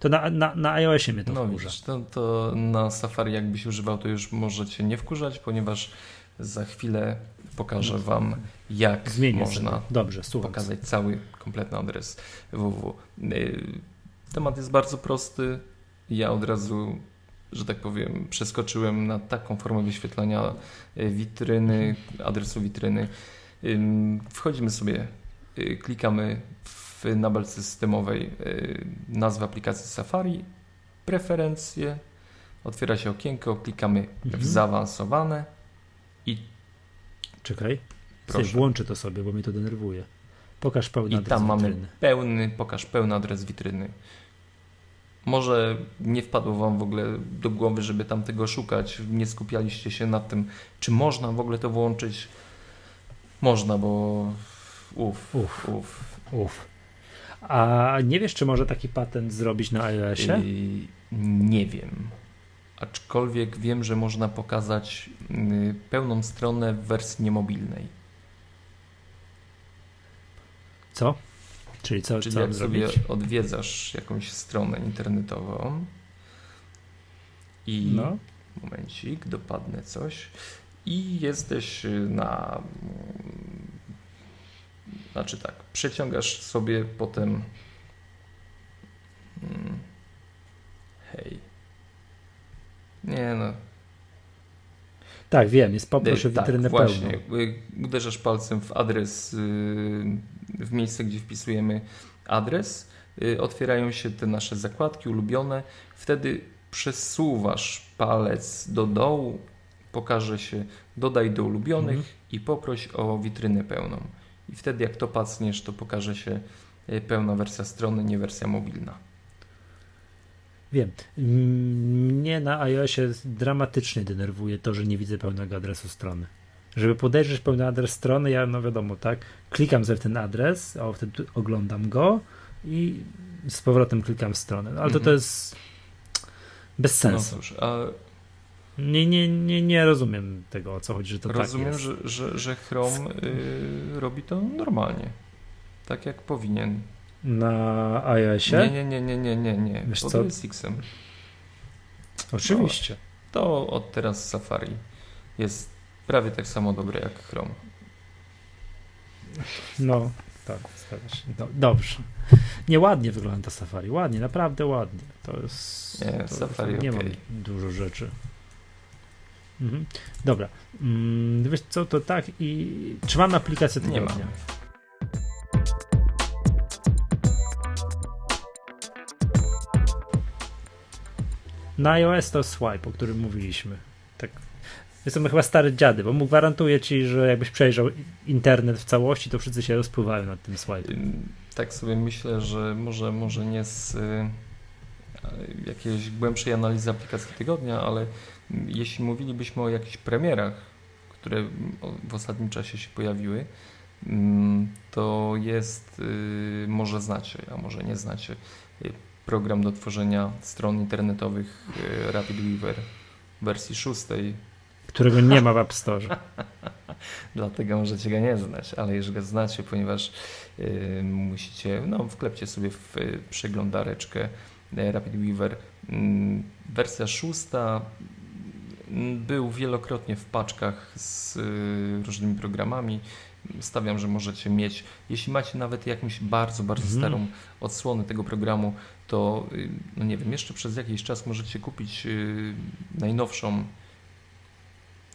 to na, na, na iOSie mnie to No wkurza. widzisz, to, to na Safari jakbyś używał, to już możecie nie wkurzać, ponieważ za chwilę pokażę wam, jak Zmienię można. Dobrze, pokazać cały, kompletny adres www. Y, Temat jest bardzo prosty. Ja od razu, że tak powiem, przeskoczyłem na taką formę wyświetlania y, witryny, adresu witryny. Wchodzimy sobie, y, klikamy w nabel systemowej nazwę aplikacji Safari, preferencje, otwiera się okienko, klikamy w Mhm. zaawansowane Czekaj. Proszę. Włączę to sobie, bo mnie to denerwuje. Pokaż pełny I adres tam mamy witryny. pełny, pokaż pełny adres witryny. Może nie wpadło Wam w ogóle do głowy, żeby tam tego szukać, nie skupialiście się nad tym, czy można w ogóle to włączyć. Można, bo uff, Uff. uff. Uf. A nie wiesz, czy może taki patent zrobić na iOSie? Yy, nie wiem. Aczkolwiek wiem, że można pokazać yy, pełną stronę w wersji niemobilnej. Co? Czyli co, Czyli co jak mam sobie zrobić? odwiedzasz jakąś stronę internetową i No. momencik, dopadnę coś i jesteś na znaczy tak, przeciągasz sobie potem mm, hej nie no Tak, wiem, jest poproszę Y, tak, witrynę właśnie. pełną. Y, Uderzasz palcem w adres, y, w miejsce, gdzie wpisujemy adres. y, Otwierają się te nasze zakładki ulubione. Wtedy przesuwasz palec do dołu, pokaże się dodaj do ulubionych Mhm. i poproś o witrynę pełną. I wtedy jak to pacniesz, to pokaże się pełna wersja strony, nie wersja mobilna. Wiem. Mnie na iOSie dramatycznie denerwuje to, że nie widzę pełnego adresu strony. Żeby podejrzeć pełny adres strony, ja no wiadomo, tak, klikam sobie w ten adres, o, wtedy oglądam go, i z powrotem klikam w stronę. Ale to, to Mhm. jest bez No sensu. cóż, a Nie, nie, nie, nie rozumiem tego, o co chodzi, że to rozumiem, tak jest. że, że, że Chrome y, robi to normalnie. Tak jak powinien. Na iOSie? Nie, nie, nie, nie, nie, nie, nie. Wiesz Pod co? X-em. Oczywiście. To od teraz Safari jest prawie tak samo dobre jak Chrome. No, tak, zgadza się. Do, dobrze. Nieładnie wygląda Safari. Ładnie, naprawdę ładnie. To jest. Nie, to, Safari Nie mam okej. dużo rzeczy. Mhm. Dobra. Mm, wiesz co, to tak i. Czy mam aplikację Nie tygodnia? mam. Na iOS to swipe, o którym mówiliśmy. Tak. Jestem chyba stary dziady, bo mu gwarantuję ci, że jakbyś przejrzał internet w całości, to wszyscy się rozpływają nad tym swipe. Tak sobie myślę, że może, może nie z y, jakiejś głębszej analizy aplikacji tygodnia, ale jeśli mówilibyśmy o jakichś premierach, które w ostatnim czasie się pojawiły, to jest, y, może znacie, a może nie znacie, program do tworzenia stron internetowych y, Rapid Weaver w wersji szóstej, Którego nie ma w App Store. Dlatego możecie go nie znać, ale już go znacie, ponieważ y, musicie, no wklepcie sobie w y, przeglądareczkę y, Rapid Weaver. Mm, wersja szósta mm, był wielokrotnie w paczkach z y, różnymi programami. Stawiam, że możecie mieć, jeśli macie nawet jakąś bardzo, bardzo Mhm. starą odsłonę tego programu, to y, no nie wiem, jeszcze przez jakiś czas możecie kupić y, najnowszą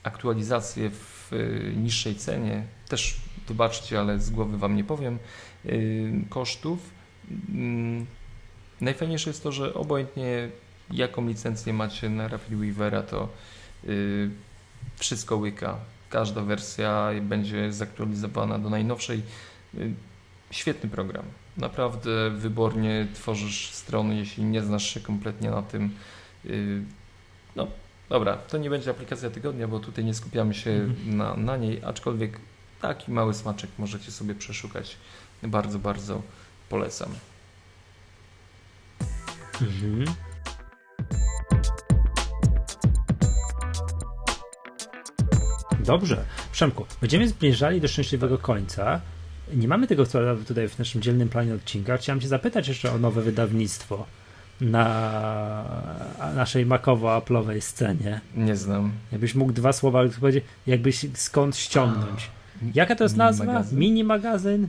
aktualizację w y, niższej cenie. Też wybaczcie, ale z głowy Wam nie powiem kosztów. Mm, Najfajniejsze jest to, że obojętnie jaką licencję macie na Rapid Weavera, to wszystko łyka. Każda wersja będzie zaktualizowana do najnowszej. Świetny program. Naprawdę wybornie tworzysz strony, jeśli nie znasz się kompletnie na tym. y, No, dobra, to nie będzie aplikacja tygodnia, bo tutaj nie skupiamy się Mhm. na, na niej, aczkolwiek taki mały smaczek możecie sobie przeszukać. Bardzo, bardzo polecam. Mhm. Dobrze. Przemku, będziemy zbliżali do szczęśliwego końca. Nie mamy tego tutaj w naszym dzielnym planie odcinka. Chciałem Cię zapytać jeszcze o nowe wydawnictwo na naszej makowo-aplowej scenie. Nie znam. Jakbyś mógł dwa słowa powiedzieć, jakbyś skąd ściągnąć. Jaka to jest nazwa? Magazyn? Mini magazyn?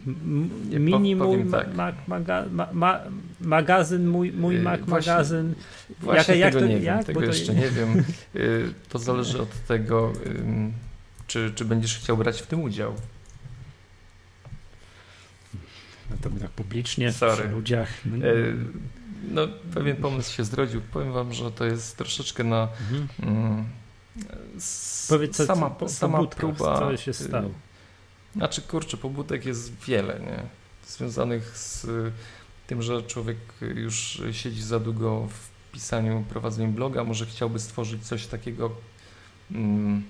Mini mój powiem tak. ma, maga, ma, ma, magazyn, mój, mój Mac właśnie- magazyn. Właśnie jak tego to- nie wiem, jak? tego to- jeszcze nie wiem. Y, To zależy od tego, czy, czy będziesz chciał brać w tym udział. No to tak publicznie, Sorry. przy ludziach. No, No, pewien pomysł się zrodził. Powiem wam, że to jest troszeczkę na mhm. mm, s- Powiedz, co, sama, po, po sama budkach, próba. co się y, stało. Znaczy, kurczę, pobudek jest wiele, nie? Związanych z y, tym, że człowiek już siedzi za długo w pisaniu, prowadzeniu bloga, może chciałby stworzyć coś takiego, mm,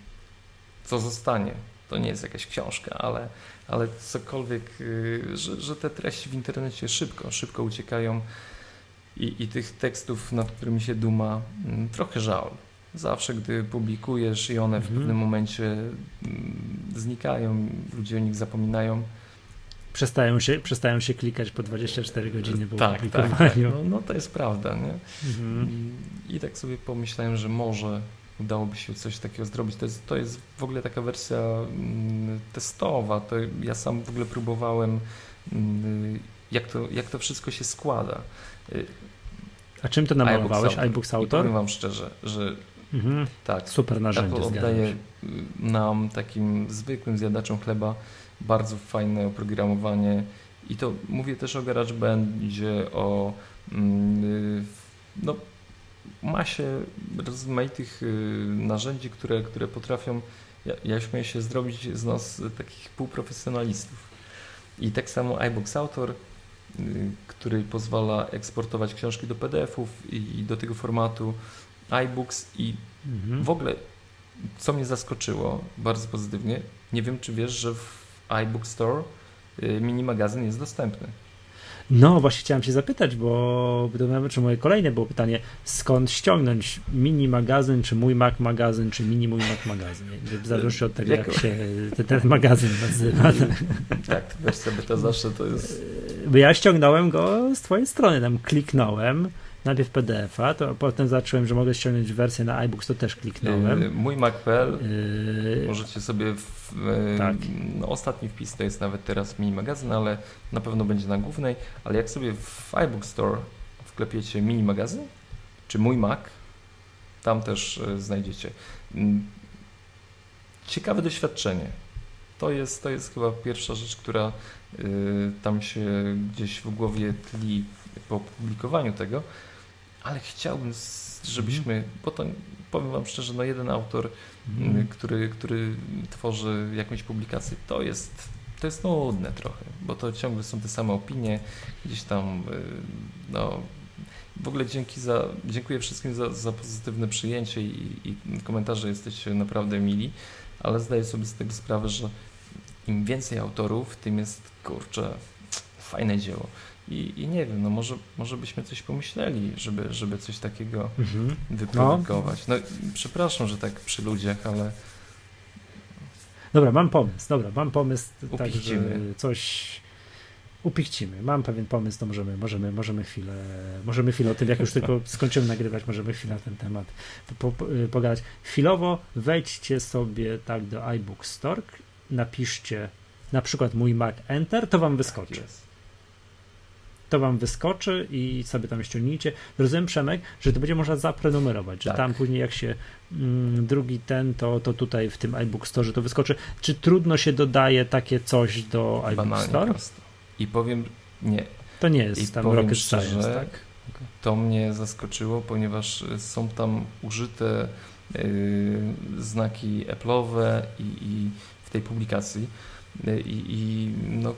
co zostanie. To nie jest jakaś książka, ale, ale cokolwiek, y, że, że te treści w internecie szybko, szybko uciekają i, i tych tekstów, nad którymi się duma, mm, trochę żal. Zawsze, gdy publikujesz i one w Mhm. pewnym momencie mm, znikają, ludzie o nich zapominają. Przestają się, przestają się klikać po 24 godziny po tak, tak, tak. No, no to jest prawda, nie? Mhm. I tak sobie pomyślałem, że może udałoby się coś takiego zrobić. To jest, to jest w ogóle taka wersja mm, testowa. To ja sam w ogóle próbowałem, mm, jak to, jak to wszystko się składa. A czym to namalowałeś? iBooks Autor? powiem wam szczerze, że Mhm. tak, Super narzędzie, Apple oddaje nam, takim zwykłym zjadaczom chleba, bardzo fajne oprogramowanie. I to mówię też o GarageBandzie, o mm, no, masie rozmaitych y, narzędzi, które, które potrafią, ja, ja śmieję się, zrobić z nas takich półprofesjonalistów. I tak samo iBooks Author, y, który pozwala eksportować książki do PDF-ów i, i do tego formatu iBooks i Mhm. w ogóle, co mnie zaskoczyło bardzo pozytywnie, nie wiem czy wiesz, że w iBook Store y, mini magazyn jest dostępny. No, właśnie chciałem się zapytać, bo to czy moje kolejne było pytanie, skąd ściągnąć mini magazyn, czy mój Mac magazyn, czy mini mój Mac magazyn? W zależności od tego, jak się ten, ten magazyn nazywa. Tak, wiesz sobie to zawsze to jest... Bo ja ściągnąłem go z twojej strony, tam kliknąłem, najpierw PDF-a, to potem zacząłem, że mogę ściągnąć wersję na iBooks, to też kliknąłem. Yy, mój Mac.pl yy, możecie sobie w, yy, tak. no, ostatni wpis to jest nawet teraz mini magazyn, ale na pewno będzie na głównej, ale jak sobie w iBook Store wklepiecie mini magazyn, czy mój Mac, tam też yy, znajdziecie. Mm, ciekawe doświadczenie. To jest, to jest chyba pierwsza rzecz, która tam się gdzieś w głowie tli po publikowaniu tego, ale chciałbym, żebyśmy, mm. bo to powiem Wam szczerze, no jeden autor, mm. który, który tworzy jakąś publikację, to jest, to jest nudne trochę, bo to ciągle są te same opinie, gdzieś tam, y, no, w ogóle dzięki za, dziękuję wszystkim za, za pozytywne przyjęcie i, i komentarze, jesteście naprawdę mili, ale zdaję sobie z tego sprawę, że im więcej autorów, tym jest, kurczę, fajne dzieło. I, I, nie wiem, no może, może byśmy coś pomyśleli, żeby, żeby coś takiego mhm. wyprodukować. No. no przepraszam, że tak przy ludziach, ale. Dobra, mam pomysł, dobra, mam pomysł, tak, że coś upichcimy. Mam pewien pomysł, to możemy, możemy, możemy chwilę, możemy chwilę o tym, jak już tylko skończymy nagrywać, możemy chwilę na ten temat po, po, pogadać. Chwilowo wejdźcie sobie tak do iBook Store, napiszcie na przykład mój Mac Enter, to wam wyskoczy. Tak to wam wyskoczy i sobie tam ściągnijcie. Rozumiem, Przemek, że to będzie można zaprenumerować, że tak. tam później jak się mm, drugi ten, to, to tutaj w tym iBook Store to wyskoczy. Czy trudno się dodaje takie coś do iBook Banalnie Store? Prosto. I powiem, nie. To nie jest I tam rocket szczerze, science, tak? To mnie zaskoczyło, ponieważ są tam użyte yy, znaki Apple'owe i, i w tej publikacji y, i, i no,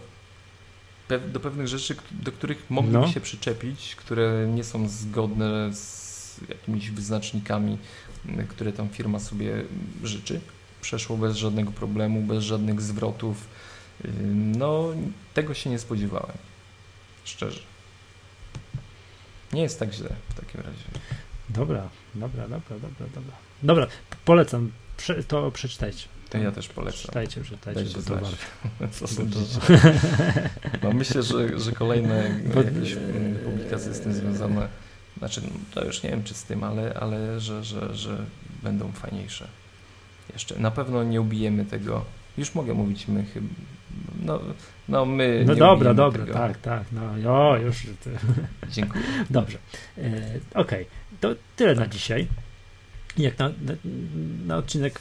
do pewnych rzeczy, do których mogliby no. się przyczepić, które nie są zgodne z jakimiś wyznacznikami, które tam firma sobie życzy. Przeszło bez żadnego problemu, bez żadnych zwrotów. No, tego się nie spodziewałem. Szczerze. Nie jest tak źle w takim razie. Dobra, dobra, dobra, dobra, dobra. Dobra, polecam. to przeczytajcie. To ja też polecam. Czytajcie, czytajcie, bo to warto. Co sądzicie? No myślę, że, że kolejne jakieś mm, publikacje z tym związane, znaczy no, to już nie wiem czy z tym, ale, ale że, że, że będą fajniejsze. Jeszcze na pewno nie ubijemy tego. Już mogę mówić my chyba. No, no my. No dobra, dobra, tego. tak, tak. No jo, już. Dziękuję. Dobrze. E, Okej, okay. to tyle tak. na dzisiaj. Jak na, na, na odcinek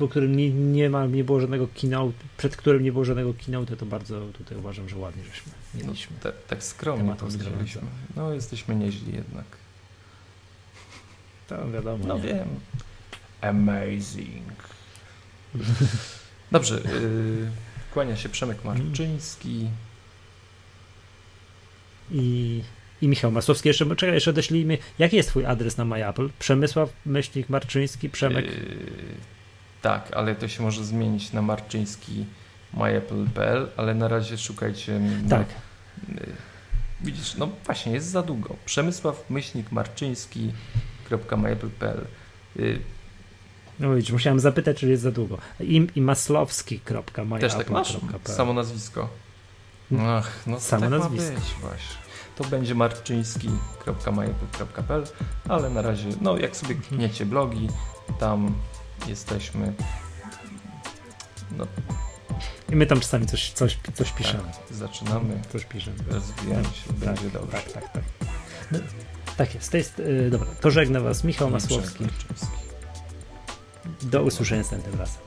po którym nie, nie, ma, nie było żadnego keynote, przed którym nie było żadnego keynote, to bardzo tutaj uważam, że ładnie żeśmy mieliśmy. No, tak, tak skromnie to zrobiliśmy. No jesteśmy nieźli jednak. To wiadomo. No nie. wiem. Amazing. Dobrze. Yy, kłania się Przemek Marczyński. I, I Michał Masłowski. Jeszcze, czekaj, jeszcze odeślijmy. Jaki jest twój adres na MyApple? Przemysław Myślnik Marczyński, Przemek? Yy, tak, ale to się może zmienić na marczyński myapple.pl, ale na razie szukajcie. Tak. No, widzisz, no właśnie, jest za długo. Przemysław myślnik marczyński.myapple.pl y, no widzisz, musiałem zapytać, czy jest za długo. I, i maslowski.myapple.pl Też tak masz? Samo nazwisko. Ach, no Samo tak nazwisko. Być, właśnie. To będzie marczyński.myapple.pl, ale na razie, no jak sobie klikniecie blogi, tam jesteśmy. No. I my tam czasami coś, coś, coś piszemy. Tak, zaczynamy. Coś piszemy. Rozwijamy się, tak, będzie dobrze. Tak, tak, tak. No, tak jest. To jest yy, dobra. To żegna Was Michał Masłowski. Do usłyszenia następnym razem.